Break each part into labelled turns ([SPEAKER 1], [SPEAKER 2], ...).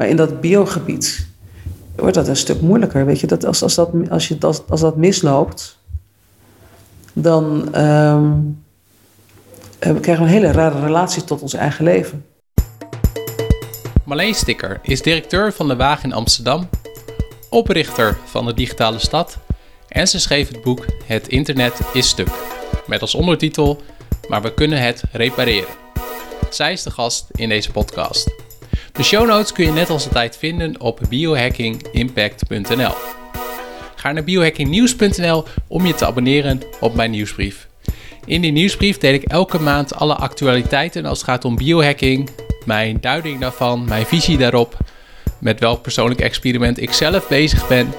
[SPEAKER 1] Maar in dat biogebied wordt dat een stuk moeilijker. Weet je, dat als, als, dat, als, je, als, als dat misloopt, dan ehm, eh, krijgen we een hele rare relatie tot ons eigen leven.
[SPEAKER 2] Marleen Sticker is directeur van de Waag in Amsterdam, oprichter van de Digitale Stad en ze schreef het boek Het Internet is stuk, met als ondertitel Maar we kunnen het repareren. Zij is de gast in deze podcast. De show notes kun je net als altijd vinden op biohackingimpact.nl. Ga naar biohackingnieuws.nl om je te abonneren op mijn nieuwsbrief. In die nieuwsbrief deel ik elke maand alle actualiteiten als het gaat om biohacking, mijn duiding daarvan, mijn visie daarop, met welk persoonlijk experiment ik zelf bezig ben.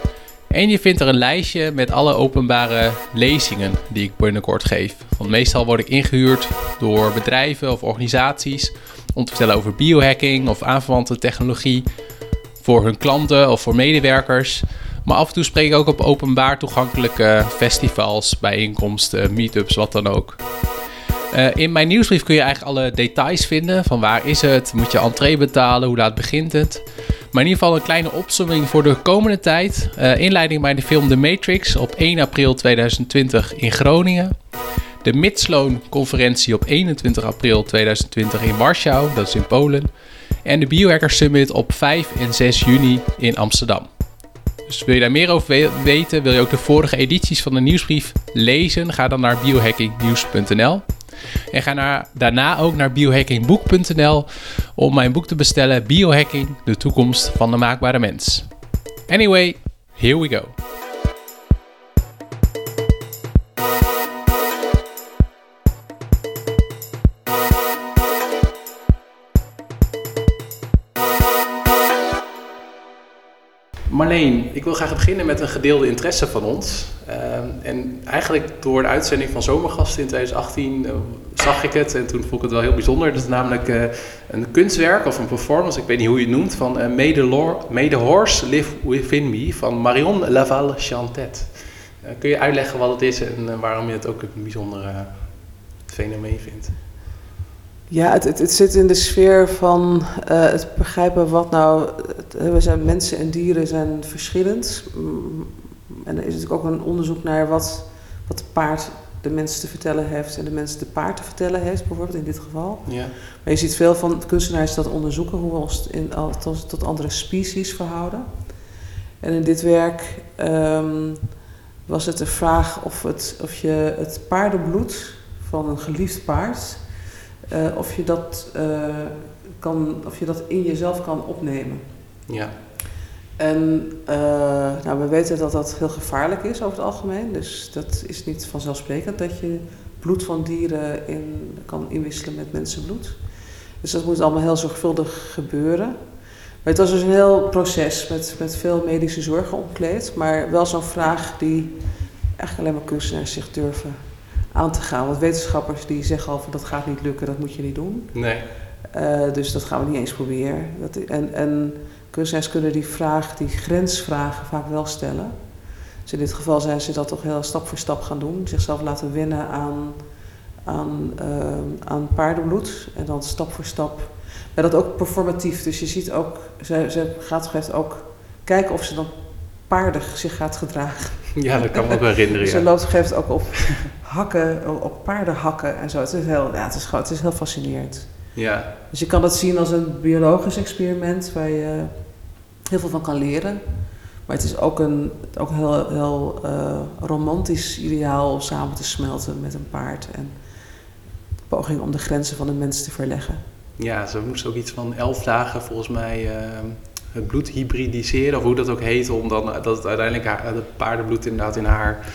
[SPEAKER 2] En je vindt er een lijstje met alle openbare lezingen die ik binnenkort geef. Want meestal word ik ingehuurd door bedrijven of organisaties om te vertellen over biohacking of aanverwante technologie voor hun klanten of voor medewerkers. Maar af en toe spreek ik ook op openbaar toegankelijke festivals, bijeenkomsten, meetups, wat dan ook. Uh, in mijn nieuwsbrief kun je eigenlijk alle details vinden. Van waar is het? Moet je entree betalen? Hoe laat begint het? Maar in ieder geval een kleine opzomming voor de komende tijd. Uh, inleiding bij de film The Matrix op 1 april 2020 in Groningen. De Midsloan conferentie op 21 april 2020 in Warschau, dat is in Polen. En de Biohacker Summit op 5 en 6 juni in Amsterdam. Wil je daar meer over weten, wil je ook de vorige edities van de nieuwsbrief lezen, ga dan naar biohackingnieuws.nl. En ga daarna ook naar biohackingboek.nl om mijn boek te bestellen: Biohacking, de toekomst van de maakbare mens. Anyway, here we go. Ik wil graag beginnen met een gedeelde interesse van ons. Ehm, en eigenlijk door de uitzending van Zomergasten in 2018 eh, zag ik het en toen vond ik het wel heel bijzonder. Dat is namelijk uh, een kunstwerk of een performance, ik weet niet hoe je het noemt, van uh, May, the Horse Live Within Me van Marion Laval Chantet. kun je uitleggen wat het is en waarom je het ook een bijzonder fenomeen vindt?
[SPEAKER 1] Ja, het, het, het, zit in de sfeer van uh, het begrijpen wat nou. Het, we zijn mensen en dieren zijn verschillend. Mm, en er is natuurlijk ook een onderzoek naar wat, wat de paard de mensen te vertellen heeft en de mensen de paard te vertellen heeft, bijvoorbeeld in dit geval. Ja. Maar je ziet veel van kunstenaars dat onderzoeken hoe we ons in, tot, tot andere species verhouden. En in dit werk um, was het de vraag of, het, of je het paardenbloed van een geliefd paard uh, of, je dat, uh, kan, of je dat in jezelf kan opnemen. Ja. En uh, nou, we weten dat dat heel gevaarlijk is over het algemeen. Dus dat is niet vanzelfsprekend dat je bloed van dieren in, kan inwisselen met mensenbloed. Dus dat moet allemaal heel zorgvuldig gebeuren. Maar het was dus een heel proces met, met veel medische zorgen omkleed. Maar wel zo'n vraag die eigenlijk alleen maar kunstenaars zich durven aan te gaan. Want wetenschappers die zeggen al van dat gaat niet lukken, dat moet je niet doen. Nee. Uh, dus dat gaan we niet eens proberen. Dat, en, en kunstenaars kunnen die vraag, die grensvragen vaak wel stellen. Dus in dit geval zijn ze dat toch heel stap voor stap gaan doen. Zichzelf laten wennen aan, aan, uh, aan paardenbloed. En dan stap voor stap. Maar dat ook performatief. Dus je ziet ook, ze, ze gaat ook kijken of ze dan paardig zich gaat gedragen.
[SPEAKER 2] Ja, dat kan me ook herinneren.
[SPEAKER 1] Ze loopt geeft ook op hakken, op paarden hakken en zo. Het is heel, ja, het is, het is heel fascinerend. Ja. Dus je kan dat zien als een biologisch experiment waar je heel veel van kan leren. Maar het is ook een ook heel, heel uh, romantisch ideaal om samen te smelten met een paard. En poging om de grenzen van de mens te verleggen.
[SPEAKER 2] Ja, ze moest ook iets van elf dagen volgens mij uh, het bloed hybridiseren, of hoe dat ook heet, om dan dat het uiteindelijk haar, het paardenbloed inderdaad in haar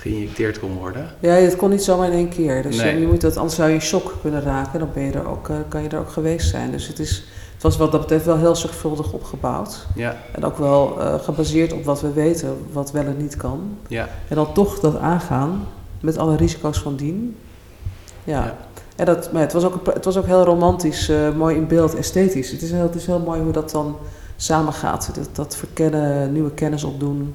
[SPEAKER 2] geïnjecteerd kon worden.
[SPEAKER 1] Ja, het kon niet zomaar in één keer. Dus je moet dat, anders zou je shock kunnen raken. Dan ben je er ook, uh, kan je er ook geweest zijn. Dus het, is, het was wat dat betreft wel heel zorgvuldig opgebouwd. Ja. En ook wel uh, gebaseerd op wat we weten, wat wel en niet kan. Ja. En dan toch dat aangaan met alle risico's van dien. Ja. ja. En dat, maar het, was ook, het was ook heel romantisch, uh, mooi in beeld, esthetisch. Het is, heel, het is heel mooi hoe dat dan samengaat. Dat, dat verkennen, nieuwe kennis opdoen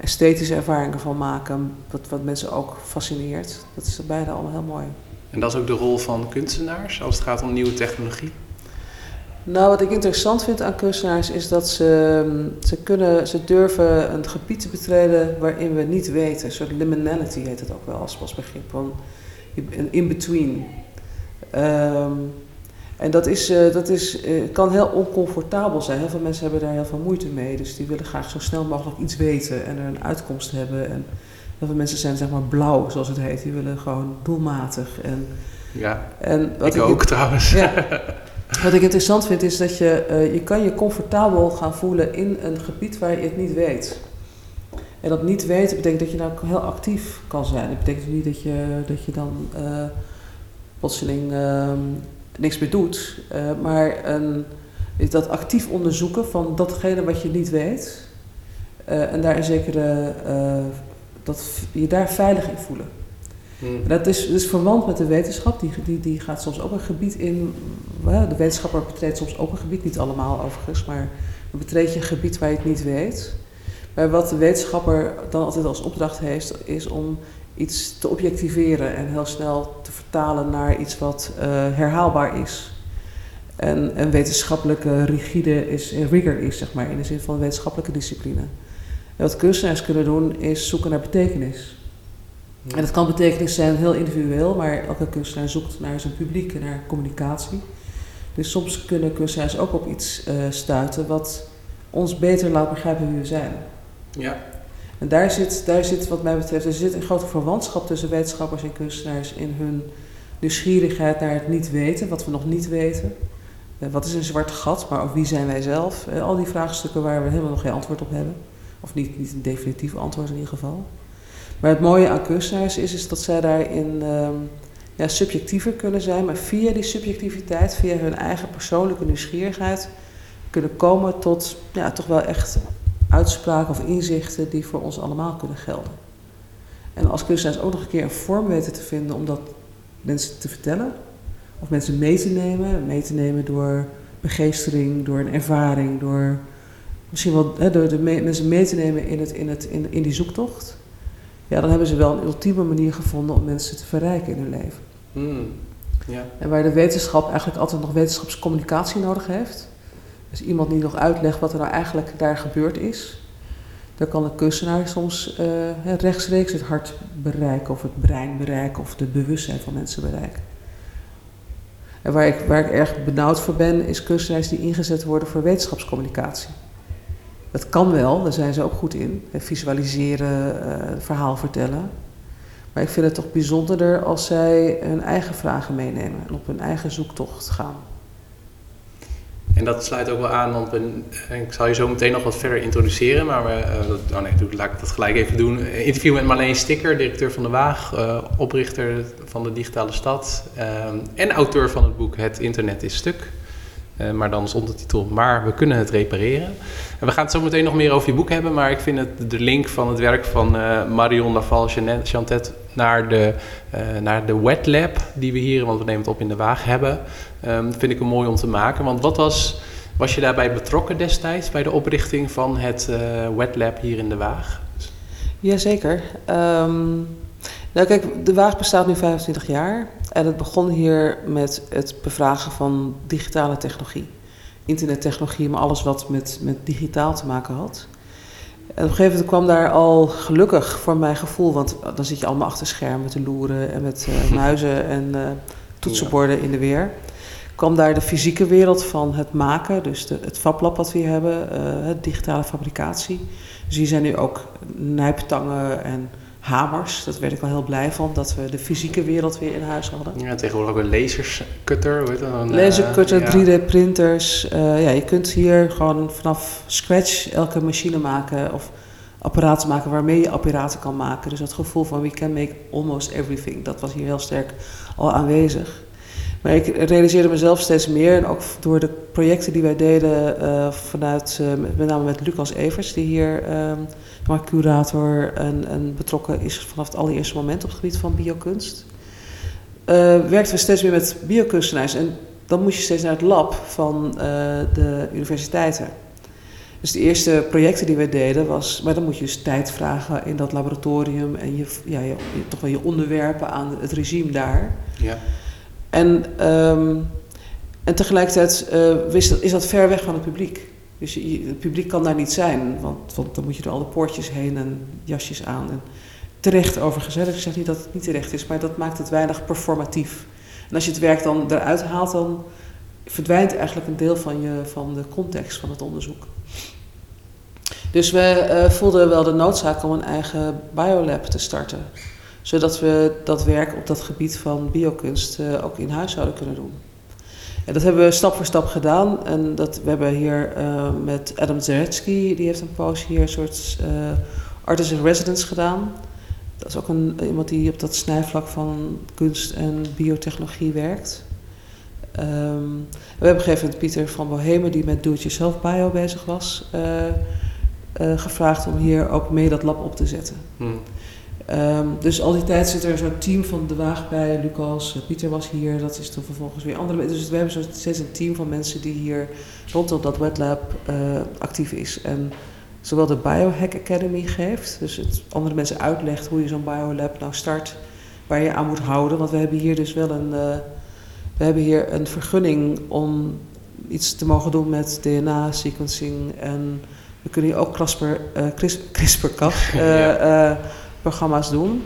[SPEAKER 1] esthetische ervaringen van maken, wat, wat mensen ook fascineert. Dat is beide allemaal heel mooi.
[SPEAKER 2] En dat is ook de rol van kunstenaars als het gaat om nieuwe technologie?
[SPEAKER 1] Nou, wat ik interessant vind aan kunstenaars is dat ze, mm, ze, kunnen, ze durven een gebied te betreden waarin we niet weten. Een soort liminality heet het ook wel als, als begrip. Van een in-between. Ehm, en dat, is, uh, dat is, uh, kan heel oncomfortabel zijn. Heel veel mensen hebben daar heel veel moeite mee. Dus die willen graag zo snel mogelijk iets weten en er een uitkomst hebben. En heel veel mensen zijn zeg maar blauw, zoals het heet. Die willen gewoon doelmatig. En,
[SPEAKER 2] ja, en wat ik, ik ook trouwens. Ja,
[SPEAKER 1] wat ik interessant vind is dat je, uh, je kan je comfortabel gaan voelen in een gebied waar je het niet weet. En dat niet weten betekent dat je nou heel actief kan zijn. Dat betekent niet dat je, dat je dan uh, plotseling uh, niks meer doet. Uh, maar een, dat actief onderzoeken van datgene wat je niet weet. en daar een zekere, dat je daar veilig in voelen. Hmm. Dat is dus verwant met de wetenschap. Die, die, die gaat soms ook een gebied in. De wetenschapper betreedt soms ook een gebied, niet allemaal overigens, maar dan betreed je een gebied waar je het niet weet. Maar wat de wetenschapper dan altijd als opdracht heeft, is om iets te objectiveren en heel snel te vertalen naar iets wat uh, herhaalbaar is. En een wetenschappelijke rigide is, rigor is, zeg maar, in de zin van wetenschappelijke discipline. En wat kunstenaars kunnen doen, is zoeken naar betekenis. En dat kan betekenis zijn heel individueel, maar elke kunstenaar zoekt naar zijn publiek en naar communicatie. Dus soms kunnen kunstenaars ook op iets uh, stuiten wat ons beter laat begrijpen wie we zijn. Ja. En daar zit, daar zit, wat mij betreft, er zit een grote verwantschap tussen wetenschappers en kunstenaars in hun nieuwsgierigheid naar het niet weten, wat we nog niet weten. Uh, wat is een zwart gat, maar ook wie zijn wij zelf? Uh, al die vraagstukken waar we helemaal nog geen antwoord op hebben. Of niet, niet een definitief antwoord in ieder geval. Maar het mooie aan kunstenaars is, is dat zij daarin um, ja, subjectiever kunnen zijn, maar via die subjectiviteit, via hun eigen persoonlijke nieuwsgierigheid, kunnen komen tot ja, toch wel echt uitspraken of inzichten die voor ons allemaal kunnen gelden. En als kunstenaars ook nog een keer een vorm weten te vinden om dat mensen te vertellen, of mensen mee te nemen, mee te nemen door begeestering, door een ervaring, door misschien wel hè, door de mensen mee te nemen in, het, in, het, in, in die zoektocht ja, dan hebben ze wel een ultieme manier gevonden om mensen te verrijken in hun leven. Ja. En waar de wetenschap eigenlijk altijd nog wetenschapscommunicatie nodig heeft. Dus iemand die nog uitlegt wat er nou eigenlijk daar gebeurd is. Dan kan de kunstenaar soms uh, rechtstreeks het hart bereiken, of het brein bereiken, of het bewustzijn van mensen bereiken. En waar ik, waar ik erg benauwd voor ben, is kunstenaars die ingezet worden voor wetenschapscommunicatie. Dat kan wel, daar zijn ze ook goed in. Visualiseren, uh, verhaal vertellen. Maar ik vind het toch bijzonderder als zij hun eigen vragen meenemen en op hun eigen zoektocht gaan.
[SPEAKER 2] En dat sluit ook wel aan, want ik zal je zo meteen nog wat verder introduceren. Maar we, uh, oh nee, laat ik dat gelijk even doen. interview met Marleen Sticker, directeur van de Waag, oprichter van de Digitale Stad en auteur van het boek Het Internet is Stuk. Maar dan als ondertitel Maar we kunnen het repareren. En we gaan het zo meteen nog meer over je boek hebben. Maar ik vind het, de link van het werk van Marion Laval Chantet naar de, naar de wet lab die we hier, want we nemen het op in de waag, hebben. Um, vind ik een mooi om te maken. Want wat was, was je daarbij betrokken destijds bij de oprichting van het wet lab hier in de waag?
[SPEAKER 1] Jazeker. Um, nou kijk, de waag bestaat nu 25 jaar. En het begon hier met het bevragen van digitale technologie. Internettechnologie, maar alles wat met, met digitaal te maken had. En op een gegeven moment kwam daar al gelukkig voor mijn gevoel, want dan zit je allemaal achter schermen te loeren en met uh, muizen en uh, toetsenborden in de weer. Kwam daar de fysieke wereld van het maken, dus de, het fablab wat we hier hebben, uh, digitale fabricatie. Dus hier zijn nu ook nijptangen en hamers. Dat werd ik wel heel blij van, dat we de fysieke wereld weer in huis hadden.
[SPEAKER 2] Ja, tegenwoordig ook een dat dan?
[SPEAKER 1] Lasercutter, 3D-printers. Uh, ja, je kunt hier gewoon vanaf scratch elke machine maken of apparaten maken waarmee je apparaten kan maken. Dus dat gevoel van we can make almost everything, dat was hier heel sterk al aanwezig. Maar ik realiseerde mezelf steeds meer, en ook door de projecten die wij deden uh, vanuit, uh, met name met Lucas Evers, die hier uh, curator en, en, betrokken is vanaf het allereerste moment op het gebied van biokunst. Uh, werkten we steeds meer met biokunstenaars en dan moest je steeds naar het lab van de universiteiten. Dus de eerste projecten die wij deden was, maar dan moet je dus tijd vragen in dat laboratorium en je, ja, je, toch wel je onderwerpen aan het regime daar. Ja. En, um, En tegelijkertijd uh, is dat ver weg van het publiek. Dus het publiek kan daar niet zijn, want, want, dan moet je er al de poortjes heen en jasjes aan. En terecht overigens, hè. Dus ik zeg niet dat het niet terecht is, maar dat maakt het weinig performatief. En als je het werk dan eruit haalt, dan verdwijnt eigenlijk een deel van, je, van de context van het onderzoek. Dus we uh, voelden wel de noodzaak om een eigen biolab te starten. Zodat we dat werk op dat gebied van biokunst uh, ook in huis zouden kunnen doen. En dat hebben we stap voor stap gedaan. En dat, we hebben hier uh, met Adam Zaretsky, die heeft een poos hier een soort artist in residence gedaan. Dat is ook een, iemand die op dat snijvlak van kunst en biotechnologie werkt. Um, we hebben op een gegeven moment Pieter van Bohemen, die met Do-it-yourself bio bezig was, uh, uh, gevraagd om hier ook mee dat lab op te zetten. Hmm. Um, dus al die tijd zit er zo'n team van de Waag bij, Lucas, uh, Pieter was hier, dat is toen vervolgens weer andere mensen. Dus we hebben zo steeds een team van mensen die hier rondom dat wetlab actief is. En zowel de Biohack Academy geeft, dus het andere mensen uitlegt hoe je zo'n biolab nou start, waar je aan moet houden. Want we hebben hier dus wel een we hebben hier een vergunning om iets te mogen doen met DNA-sequencing. En we kunnen hier ook CRISPR, uh, CRISPR-Cas uh, programma's doen.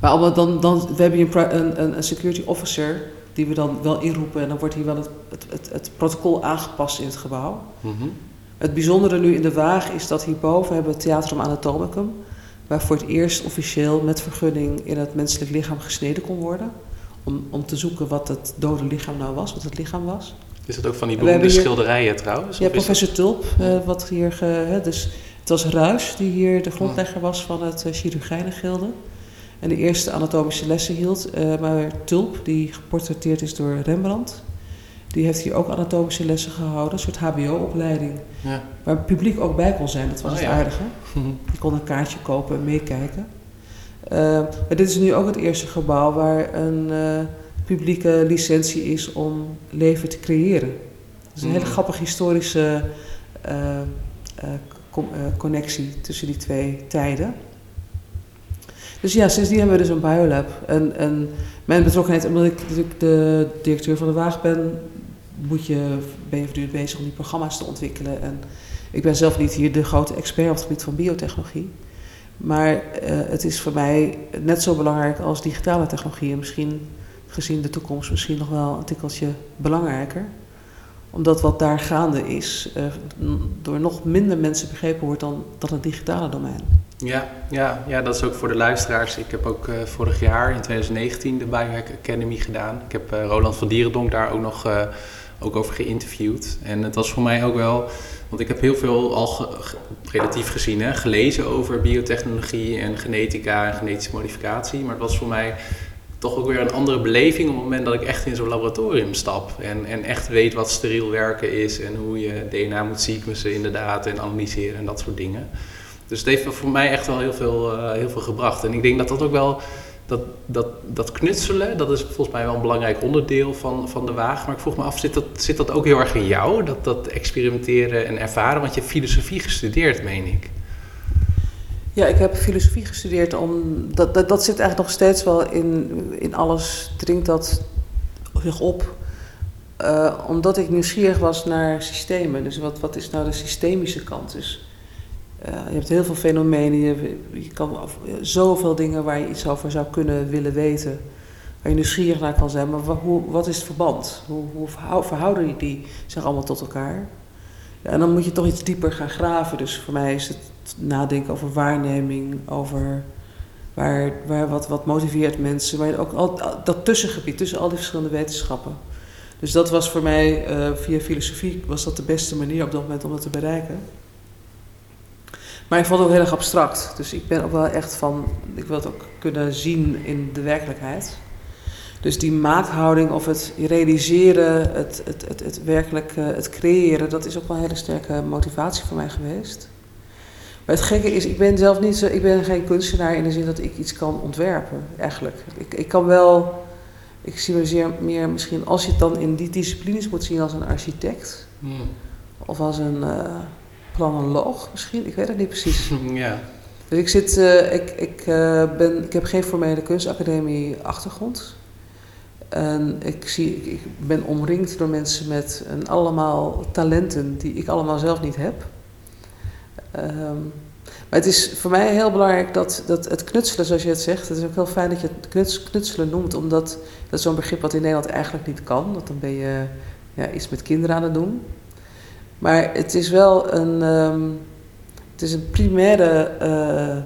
[SPEAKER 1] Maar dan, dan, we hebben hier een, een, een, security officer die we dan wel inroepen. En dan wordt hier wel het, het, het, het protocol aangepast in het gebouw. Mm -hmm. Het bijzondere nu in de Waag is dat hierboven hebben we het Theatrum Anatomicum. Waar voor het eerst officieel met vergunning in het menselijk lichaam gesneden kon worden om, om te zoeken wat het dode lichaam nou was, wat het lichaam was.
[SPEAKER 2] Is dat ook van die beroemde schilderijen trouwens?
[SPEAKER 1] Ja, professor Tulp, uh, wat hier... Ge, hè, dus het was Ruis die hier de grondlegger was van het uh, chirurgijnengilde. En de eerste anatomische lessen hield. Uh, maar Tulp, die geportretteerd is door Rembrandt... die heeft hier ook anatomische lessen gehouden. Een soort hbo-opleiding. Ja. Waar het publiek ook bij kon zijn. Dat was oh, het ja. aardige. Die kon een kaartje kopen en meekijken. Uh, maar dit is nu ook het eerste gebouw waar een uh, publieke licentie is om leven te creëren. Dat is een hele mm. grappige historische connectie tussen die twee tijden. Dus ja, sindsdien hebben we dus een biolab. En, en mijn betrokkenheid, omdat ik natuurlijk de directeur van de Waag ben, moet je, ben je voortdurend bezig om die programma's te ontwikkelen. En ik ben zelf niet hier de grote expert op het gebied van biotechnologie. Maar uh, het is voor mij net zo belangrijk als digitale technologieën. Misschien gezien de toekomst misschien nog wel een tikkeltje belangrijker. Omdat wat daar gaande is, uh, door nog minder mensen begrepen wordt dan, dan het digitale domein.
[SPEAKER 2] Ja, ja, ja, dat is ook voor de luisteraars. Ik heb ook uh, vorig jaar in 2019 de Biohack Academy gedaan. Ik heb Roland van Dierendonk daar ook nog ook over geïnterviewd. En het was voor mij ook wel want ik heb heel veel al relatief gezien hè, gelezen over biotechnologie en genetica en genetische modificatie. Maar het was voor mij toch ook weer een andere beleving op het moment dat ik echt in zo'n laboratorium stap. En, en echt weet wat steriel werken is en hoe je DNA moet sequencen inderdaad en analyseren en dat soort dingen. Dus het heeft voor mij echt wel heel veel, uh, heel veel gebracht. En ik denk dat dat ook wel dat, dat, dat knutselen, dat is volgens mij wel een belangrijk onderdeel van, van de wagen. Maar ik vroeg me af, zit dat, zit dat ook heel erg in jou? Dat, dat experimenteren en ervaren? Want je hebt filosofie gestudeerd, meen ik.
[SPEAKER 1] Ja, ik heb filosofie gestudeerd. Om, dat, dat, dat zit eigenlijk nog steeds wel in, in alles, dringt dat zich op. Uh, omdat ik nieuwsgierig was naar systemen. Dus wat, wat is nou de systemische kant? Dus uh, je hebt heel veel fenomenen, je, je kan zoveel dingen waar je iets over zou kunnen willen weten, waar je nieuwsgierig naar kan zijn, maar hoe, wat is het verband? Hoe, hoe verhouden die zich allemaal tot elkaar? Ja, en dan moet je toch iets dieper gaan graven. Dus voor mij is het nadenken over waarneming, over waar, waar wat, wat motiveert mensen, maar ook al, dat tussengebied tussen al die verschillende wetenschappen. Dus dat was voor mij, uh, via filosofie, was dat de beste manier op dat moment om dat te bereiken. Maar ik vond het ook heel erg abstract. Dus ik ben ook wel echt van, ik wil het ook kunnen zien in de werkelijkheid. Dus die maathouding of het realiseren, het, het, het, het werkelijk het creëren, dat is ook wel een hele sterke motivatie voor mij geweest. Maar het gekke is, ik ben zelf niet zo, ik ben geen kunstenaar in de zin dat ik iets kan ontwerpen, eigenlijk. Ik, ik kan wel, ik zie me zeer meer misschien, als je het dan in die disciplines moet zien als een architect. Hmm. Of als een, uh, planoloog misschien, ik weet het niet precies. Ja. Dus ik, zit, uh, ik, ik, uh, ben, ik heb geen formele kunstacademie achtergrond. En ik, zie, ik, ik ben omringd door mensen met een allemaal talenten die ik allemaal zelf niet heb. Ehm, maar het is voor mij heel belangrijk dat, dat het knutselen, zoals je het zegt, het is ook heel fijn dat je het knuts, knutselen noemt, omdat dat zo'n begrip wat in Nederland eigenlijk niet kan. Want dan ben je ja, iets met kinderen aan het doen. Maar het is wel een, um, het is een primaire uh,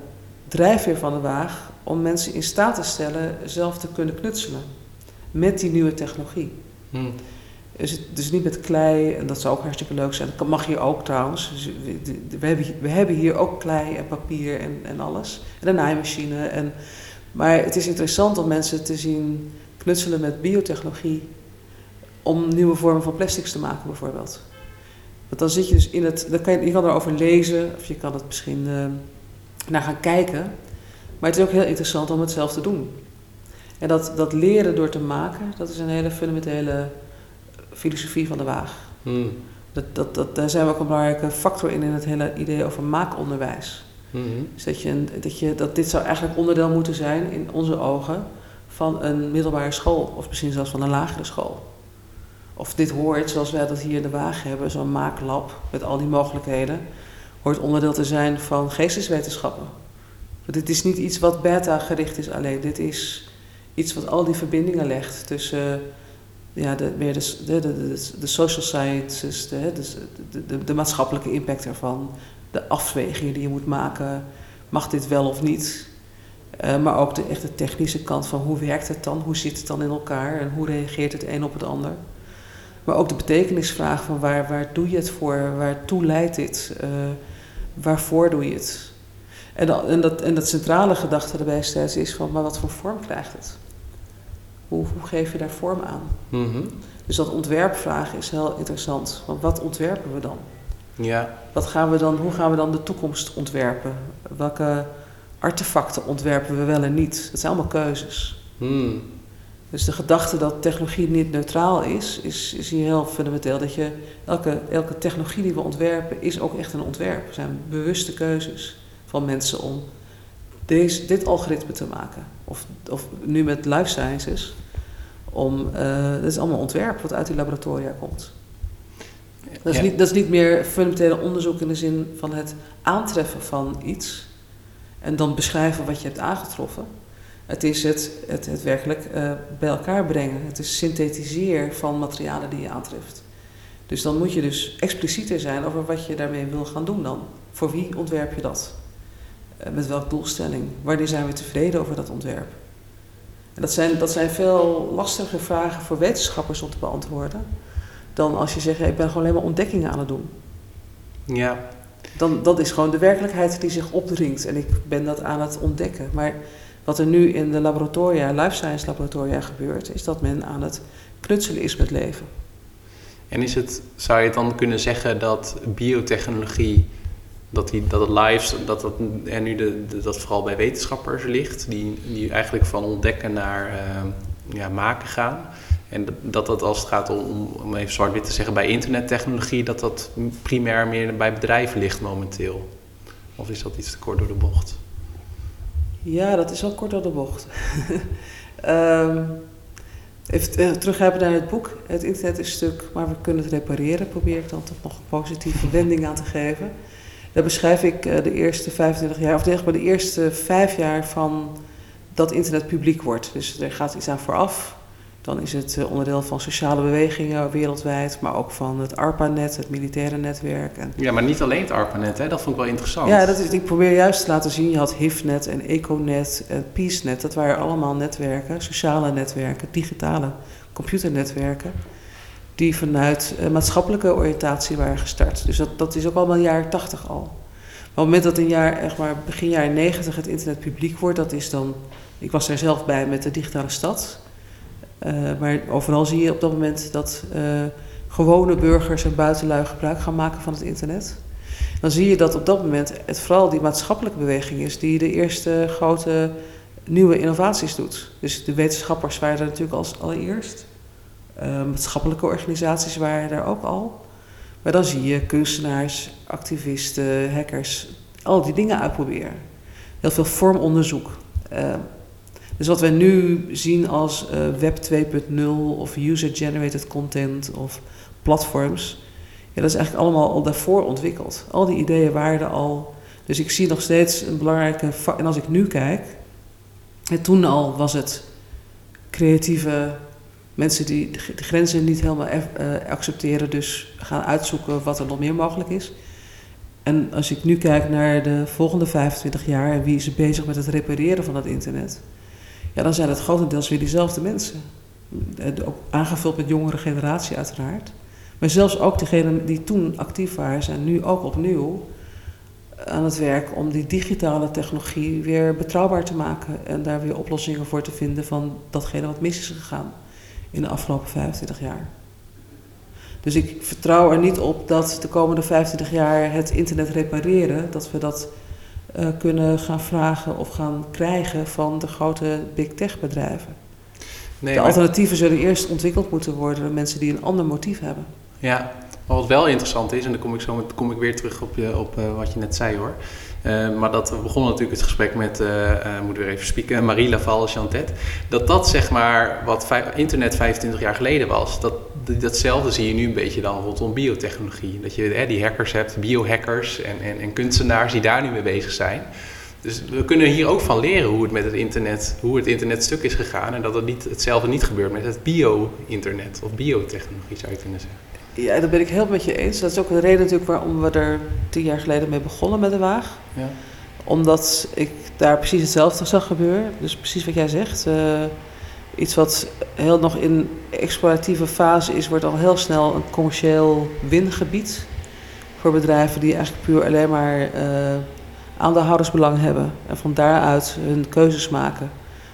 [SPEAKER 1] drijfveer van de waag om mensen in staat te stellen zelf te kunnen knutselen met die nieuwe technologie. Hmm. Dus, dus niet met klei, en dat zou ook hartstikke leuk zijn. Dat mag hier ook trouwens. Dus we, hebben, we hebben hier ook klei en papier en, en alles. En een naaimachine. En, maar het is interessant om mensen te zien knutselen met biotechnologie om nieuwe vormen van plastics te maken bijvoorbeeld. Want dan zit je dus in het, dan kan je, je kan erover lezen of je kan het misschien uh, naar gaan kijken. Maar het is ook heel interessant om het zelf te doen. En dat, dat leren door te maken, dat is een hele fundamentele filosofie van de waag. Hmm. Dat, dat, dat, daar zijn we ook een belangrijke factor in, in het hele idee over maakonderwijs. Hmm. Dus dat, je, dat, je, dat dit zou eigenlijk onderdeel moeten zijn, in onze ogen, van een middelbare school. Of misschien zelfs van een lagere school. Of dit hoort, zoals wij dat hier in de waag hebben, zo'n maaklab met al die mogelijkheden, hoort onderdeel te zijn van geesteswetenschappen. Dit is niet iets wat beta gericht is alleen. Dit is iets wat al die verbindingen legt tussen ja, de, meer de, de, de, de social sciences, de, de, de, de, maatschappelijke impact ervan, de afwegingen die je moet maken, mag dit wel of niet. Uh, maar ook de echte technische kant van hoe werkt het dan, hoe zit het dan in elkaar en hoe reageert het een op het ander. Maar ook de betekenisvraag van waar, waar doe je het voor, waartoe leidt dit, uh, waarvoor doe je het. En, en, dat, en dat centrale gedachte erbij steeds is van, maar wat voor vorm krijgt het? Hoe, hoe geef je daar vorm aan? Mhm. Dus dat ontwerpvraag is heel interessant. Want wat ontwerpen we dan? Ja. Wat gaan we dan, hoe gaan we dan de toekomst ontwerpen? Welke artefacten ontwerpen we wel en niet? Dat zijn allemaal keuzes. Hmm. Dus de gedachte dat technologie niet neutraal is, is, is hier heel fundamenteel. Dat je elke, elke technologie die we ontwerpen, is ook echt een ontwerp. Het zijn bewuste keuzes van mensen om deze, dit algoritme te maken. Of, of nu met life sciences. Om, uh, dat is allemaal ontwerp wat uit die laboratoria komt. Dat is, niet, dat is niet meer fundamentele onderzoek in de zin van het aantreffen van iets en dan beschrijven wat je hebt aangetroffen. Het is het, het, het werkelijk uh, bij elkaar brengen. Het is synthetiseren van materialen die je aantreft. Dus dan moet je dus explicieter zijn over wat je daarmee wil gaan doen dan. Voor wie ontwerp je dat? Uh, met welke doelstelling? Wanneer zijn we tevreden over dat ontwerp? En dat zijn, dat zijn veel lastiger vragen voor wetenschappers om te beantwoorden. Dan als je zegt, ik ben gewoon alleen maar ontdekkingen aan het doen. Ja. Dan, dat is gewoon de werkelijkheid die zich opdringt. En ik ben dat aan het ontdekken. Maar wat er nu in de laboratoria, life science laboratoria gebeurt, is dat men aan het knutselen is met leven.
[SPEAKER 2] En is het, zou je dan kunnen zeggen dat biotechnologie, dat, dat het live, dat dat en nu de, dat vooral bij wetenschappers ligt, die, die eigenlijk van ontdekken naar uh, ja, maken gaan. En dat dat als het gaat om, om even zwart-wit te zeggen, bij internettechnologie, dat dat primair meer bij bedrijven ligt momenteel. Of is dat iets te kort door de bocht?
[SPEAKER 1] Ja, dat is wel kort door de bocht. um, even uh, teruggrijpen naar het boek. Het internet is stuk, maar we kunnen het repareren. Probeer ik dan toch nog een positieve wending aan te geven. Daar beschrijf ik uh, de eerste 25 jaar, of maar de eerste vijf jaar van dat internet publiek wordt. Dus er gaat iets aan vooraf. Dan is het eh, onderdeel van sociale bewegingen wereldwijd, maar ook van het ARPANET, het militaire netwerk. En
[SPEAKER 2] ja, maar niet alleen het ARPANET, hè? dat vond ik wel interessant.
[SPEAKER 1] Ja, dat is, ik probeer juist te laten zien, je had HIFNet en EcoNet en PeaceNet, dat waren allemaal netwerken, sociale netwerken, digitale computernetwerken, die vanuit uh, maatschappelijke oriëntatie waren gestart. Dus dat, dat is ook allemaal jaren tachtig al. Maar op het moment dat in jaar, echt maar begin jaren negentig het internet publiek wordt, dat is dan, ik was er zelf bij met de digitale stad uh, maar overal zie je op dat moment dat uh, gewone burgers en buitenlui gebruik gaan maken van het internet. Dan zie je dat op dat moment het vooral die maatschappelijke beweging is die de eerste grote nieuwe innovaties doet. Dus de wetenschappers waren er natuurlijk als allereerst. Uh, maatschappelijke organisaties waren er ook al. Maar dan zie je kunstenaars, activisten, hackers, al die dingen uitproberen. Heel veel vormonderzoek. Dus wat wij nu zien als uh, Web 2.0 of user-generated content of platforms, ja, dat is eigenlijk allemaal al daarvoor ontwikkeld. Al die ideeën waren er al. Dus ik zie nog steeds een belangrijke. En als ik nu kijk, en toen al was het creatieve mensen die de grenzen niet helemaal uh, accepteren, dus gaan uitzoeken wat er nog meer mogelijk is. En als ik nu kijk naar de volgende 25 jaar en wie is bezig met het repareren van het internet, ja, dan zijn het grotendeels weer diezelfde mensen. Eh, ook aangevuld met jongere generatie uiteraard. Maar zelfs ook degenen die toen actief waren, zijn nu ook opnieuw aan het werk om die digitale technologie weer betrouwbaar te maken en daar weer oplossingen voor te vinden van datgene wat mis is gegaan in de afgelopen 25 jaar. Dus ik vertrouw er niet op dat de komende 25 jaar het internet repareren, dat we dat uh, kunnen gaan vragen of gaan krijgen van de grote big tech bedrijven. Nee, de alternatieven zullen eerst ontwikkeld moeten worden door mensen die een ander motief hebben.
[SPEAKER 2] Ja, maar wat wel interessant is, en dan kom ik, zo kom ik weer terug op, je, op uh, wat je net zei hoor. Uh, maar dat we begonnen natuurlijk het gesprek met, uh, uh, moeten we even spieken, Marie Laval Chantet. Dat dat zeg maar wat internet 25 jaar geleden was, dat, datzelfde zie je nu een beetje dan rondom biotechnologie. Dat je die hackers hebt, biohackers en, en, en kunstenaars die daar nu mee bezig zijn. Dus we kunnen hier ook van leren hoe het met het internet, hoe het internet stuk is gegaan. En dat het niet, hetzelfde niet gebeurt met het bio-internet of biotechnologie zou je kunnen zeggen.
[SPEAKER 1] Ja, dat ben ik heel met je eens. Dat is ook de reden natuurlijk waarom we er tien jaar geleden mee begonnen met de Waag. Ja. Omdat ik daar precies hetzelfde zag gebeuren. Dus precies wat jij zegt. Uh, iets wat heel nog in exploratieve fase is, wordt al heel snel een commercieel wingebied. Voor bedrijven die eigenlijk puur alleen maar uh, aandeelhoudersbelang hebben. En van daaruit hun keuzes maken.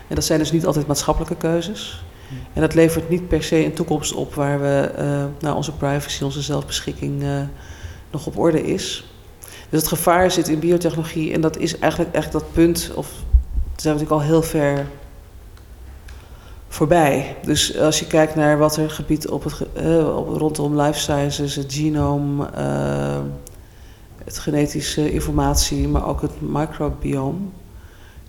[SPEAKER 1] En dat zijn dus niet altijd maatschappelijke keuzes. En dat levert niet per se een toekomst op waar we, uh, nou, onze privacy, onze zelfbeschikking uh, nog op orde is. Dus het gevaar zit in biotechnologie en dat is eigenlijk echt dat punt, of zijn we natuurlijk al heel ver voorbij. Dus als je kijkt naar wat er gebied op het, op, rondom life sciences, het genoom, het genetische informatie, maar ook het microbiome,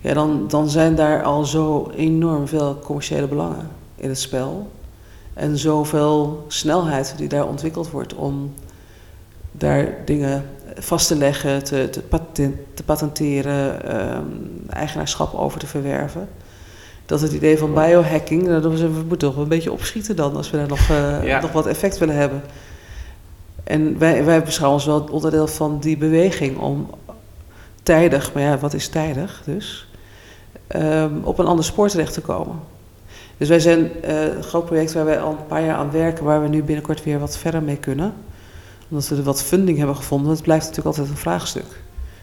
[SPEAKER 1] ja, dan, dan zijn daar al zo enorm veel commerciële belangen in het spel. En zoveel snelheid die daar ontwikkeld wordt om daar dingen vast te leggen, te, te, patent, te patenteren, um, eigenaarschap over te verwerven. Dat het idee van biohacking, nou, we moeten toch een beetje opschieten dan als we daar nog, uh, nog wat effect willen hebben. En wij, wij beschouwen ons wel onderdeel van die beweging om tijdig, maar ja, wat is tijdig dus, um, op een ander spoor terecht te komen. Dus wij zijn uh, een groot project waar wij al een paar jaar aan werken, waar we nu binnenkort weer wat verder mee kunnen. Omdat we er wat funding hebben gevonden. Het blijft natuurlijk altijd een vraagstuk.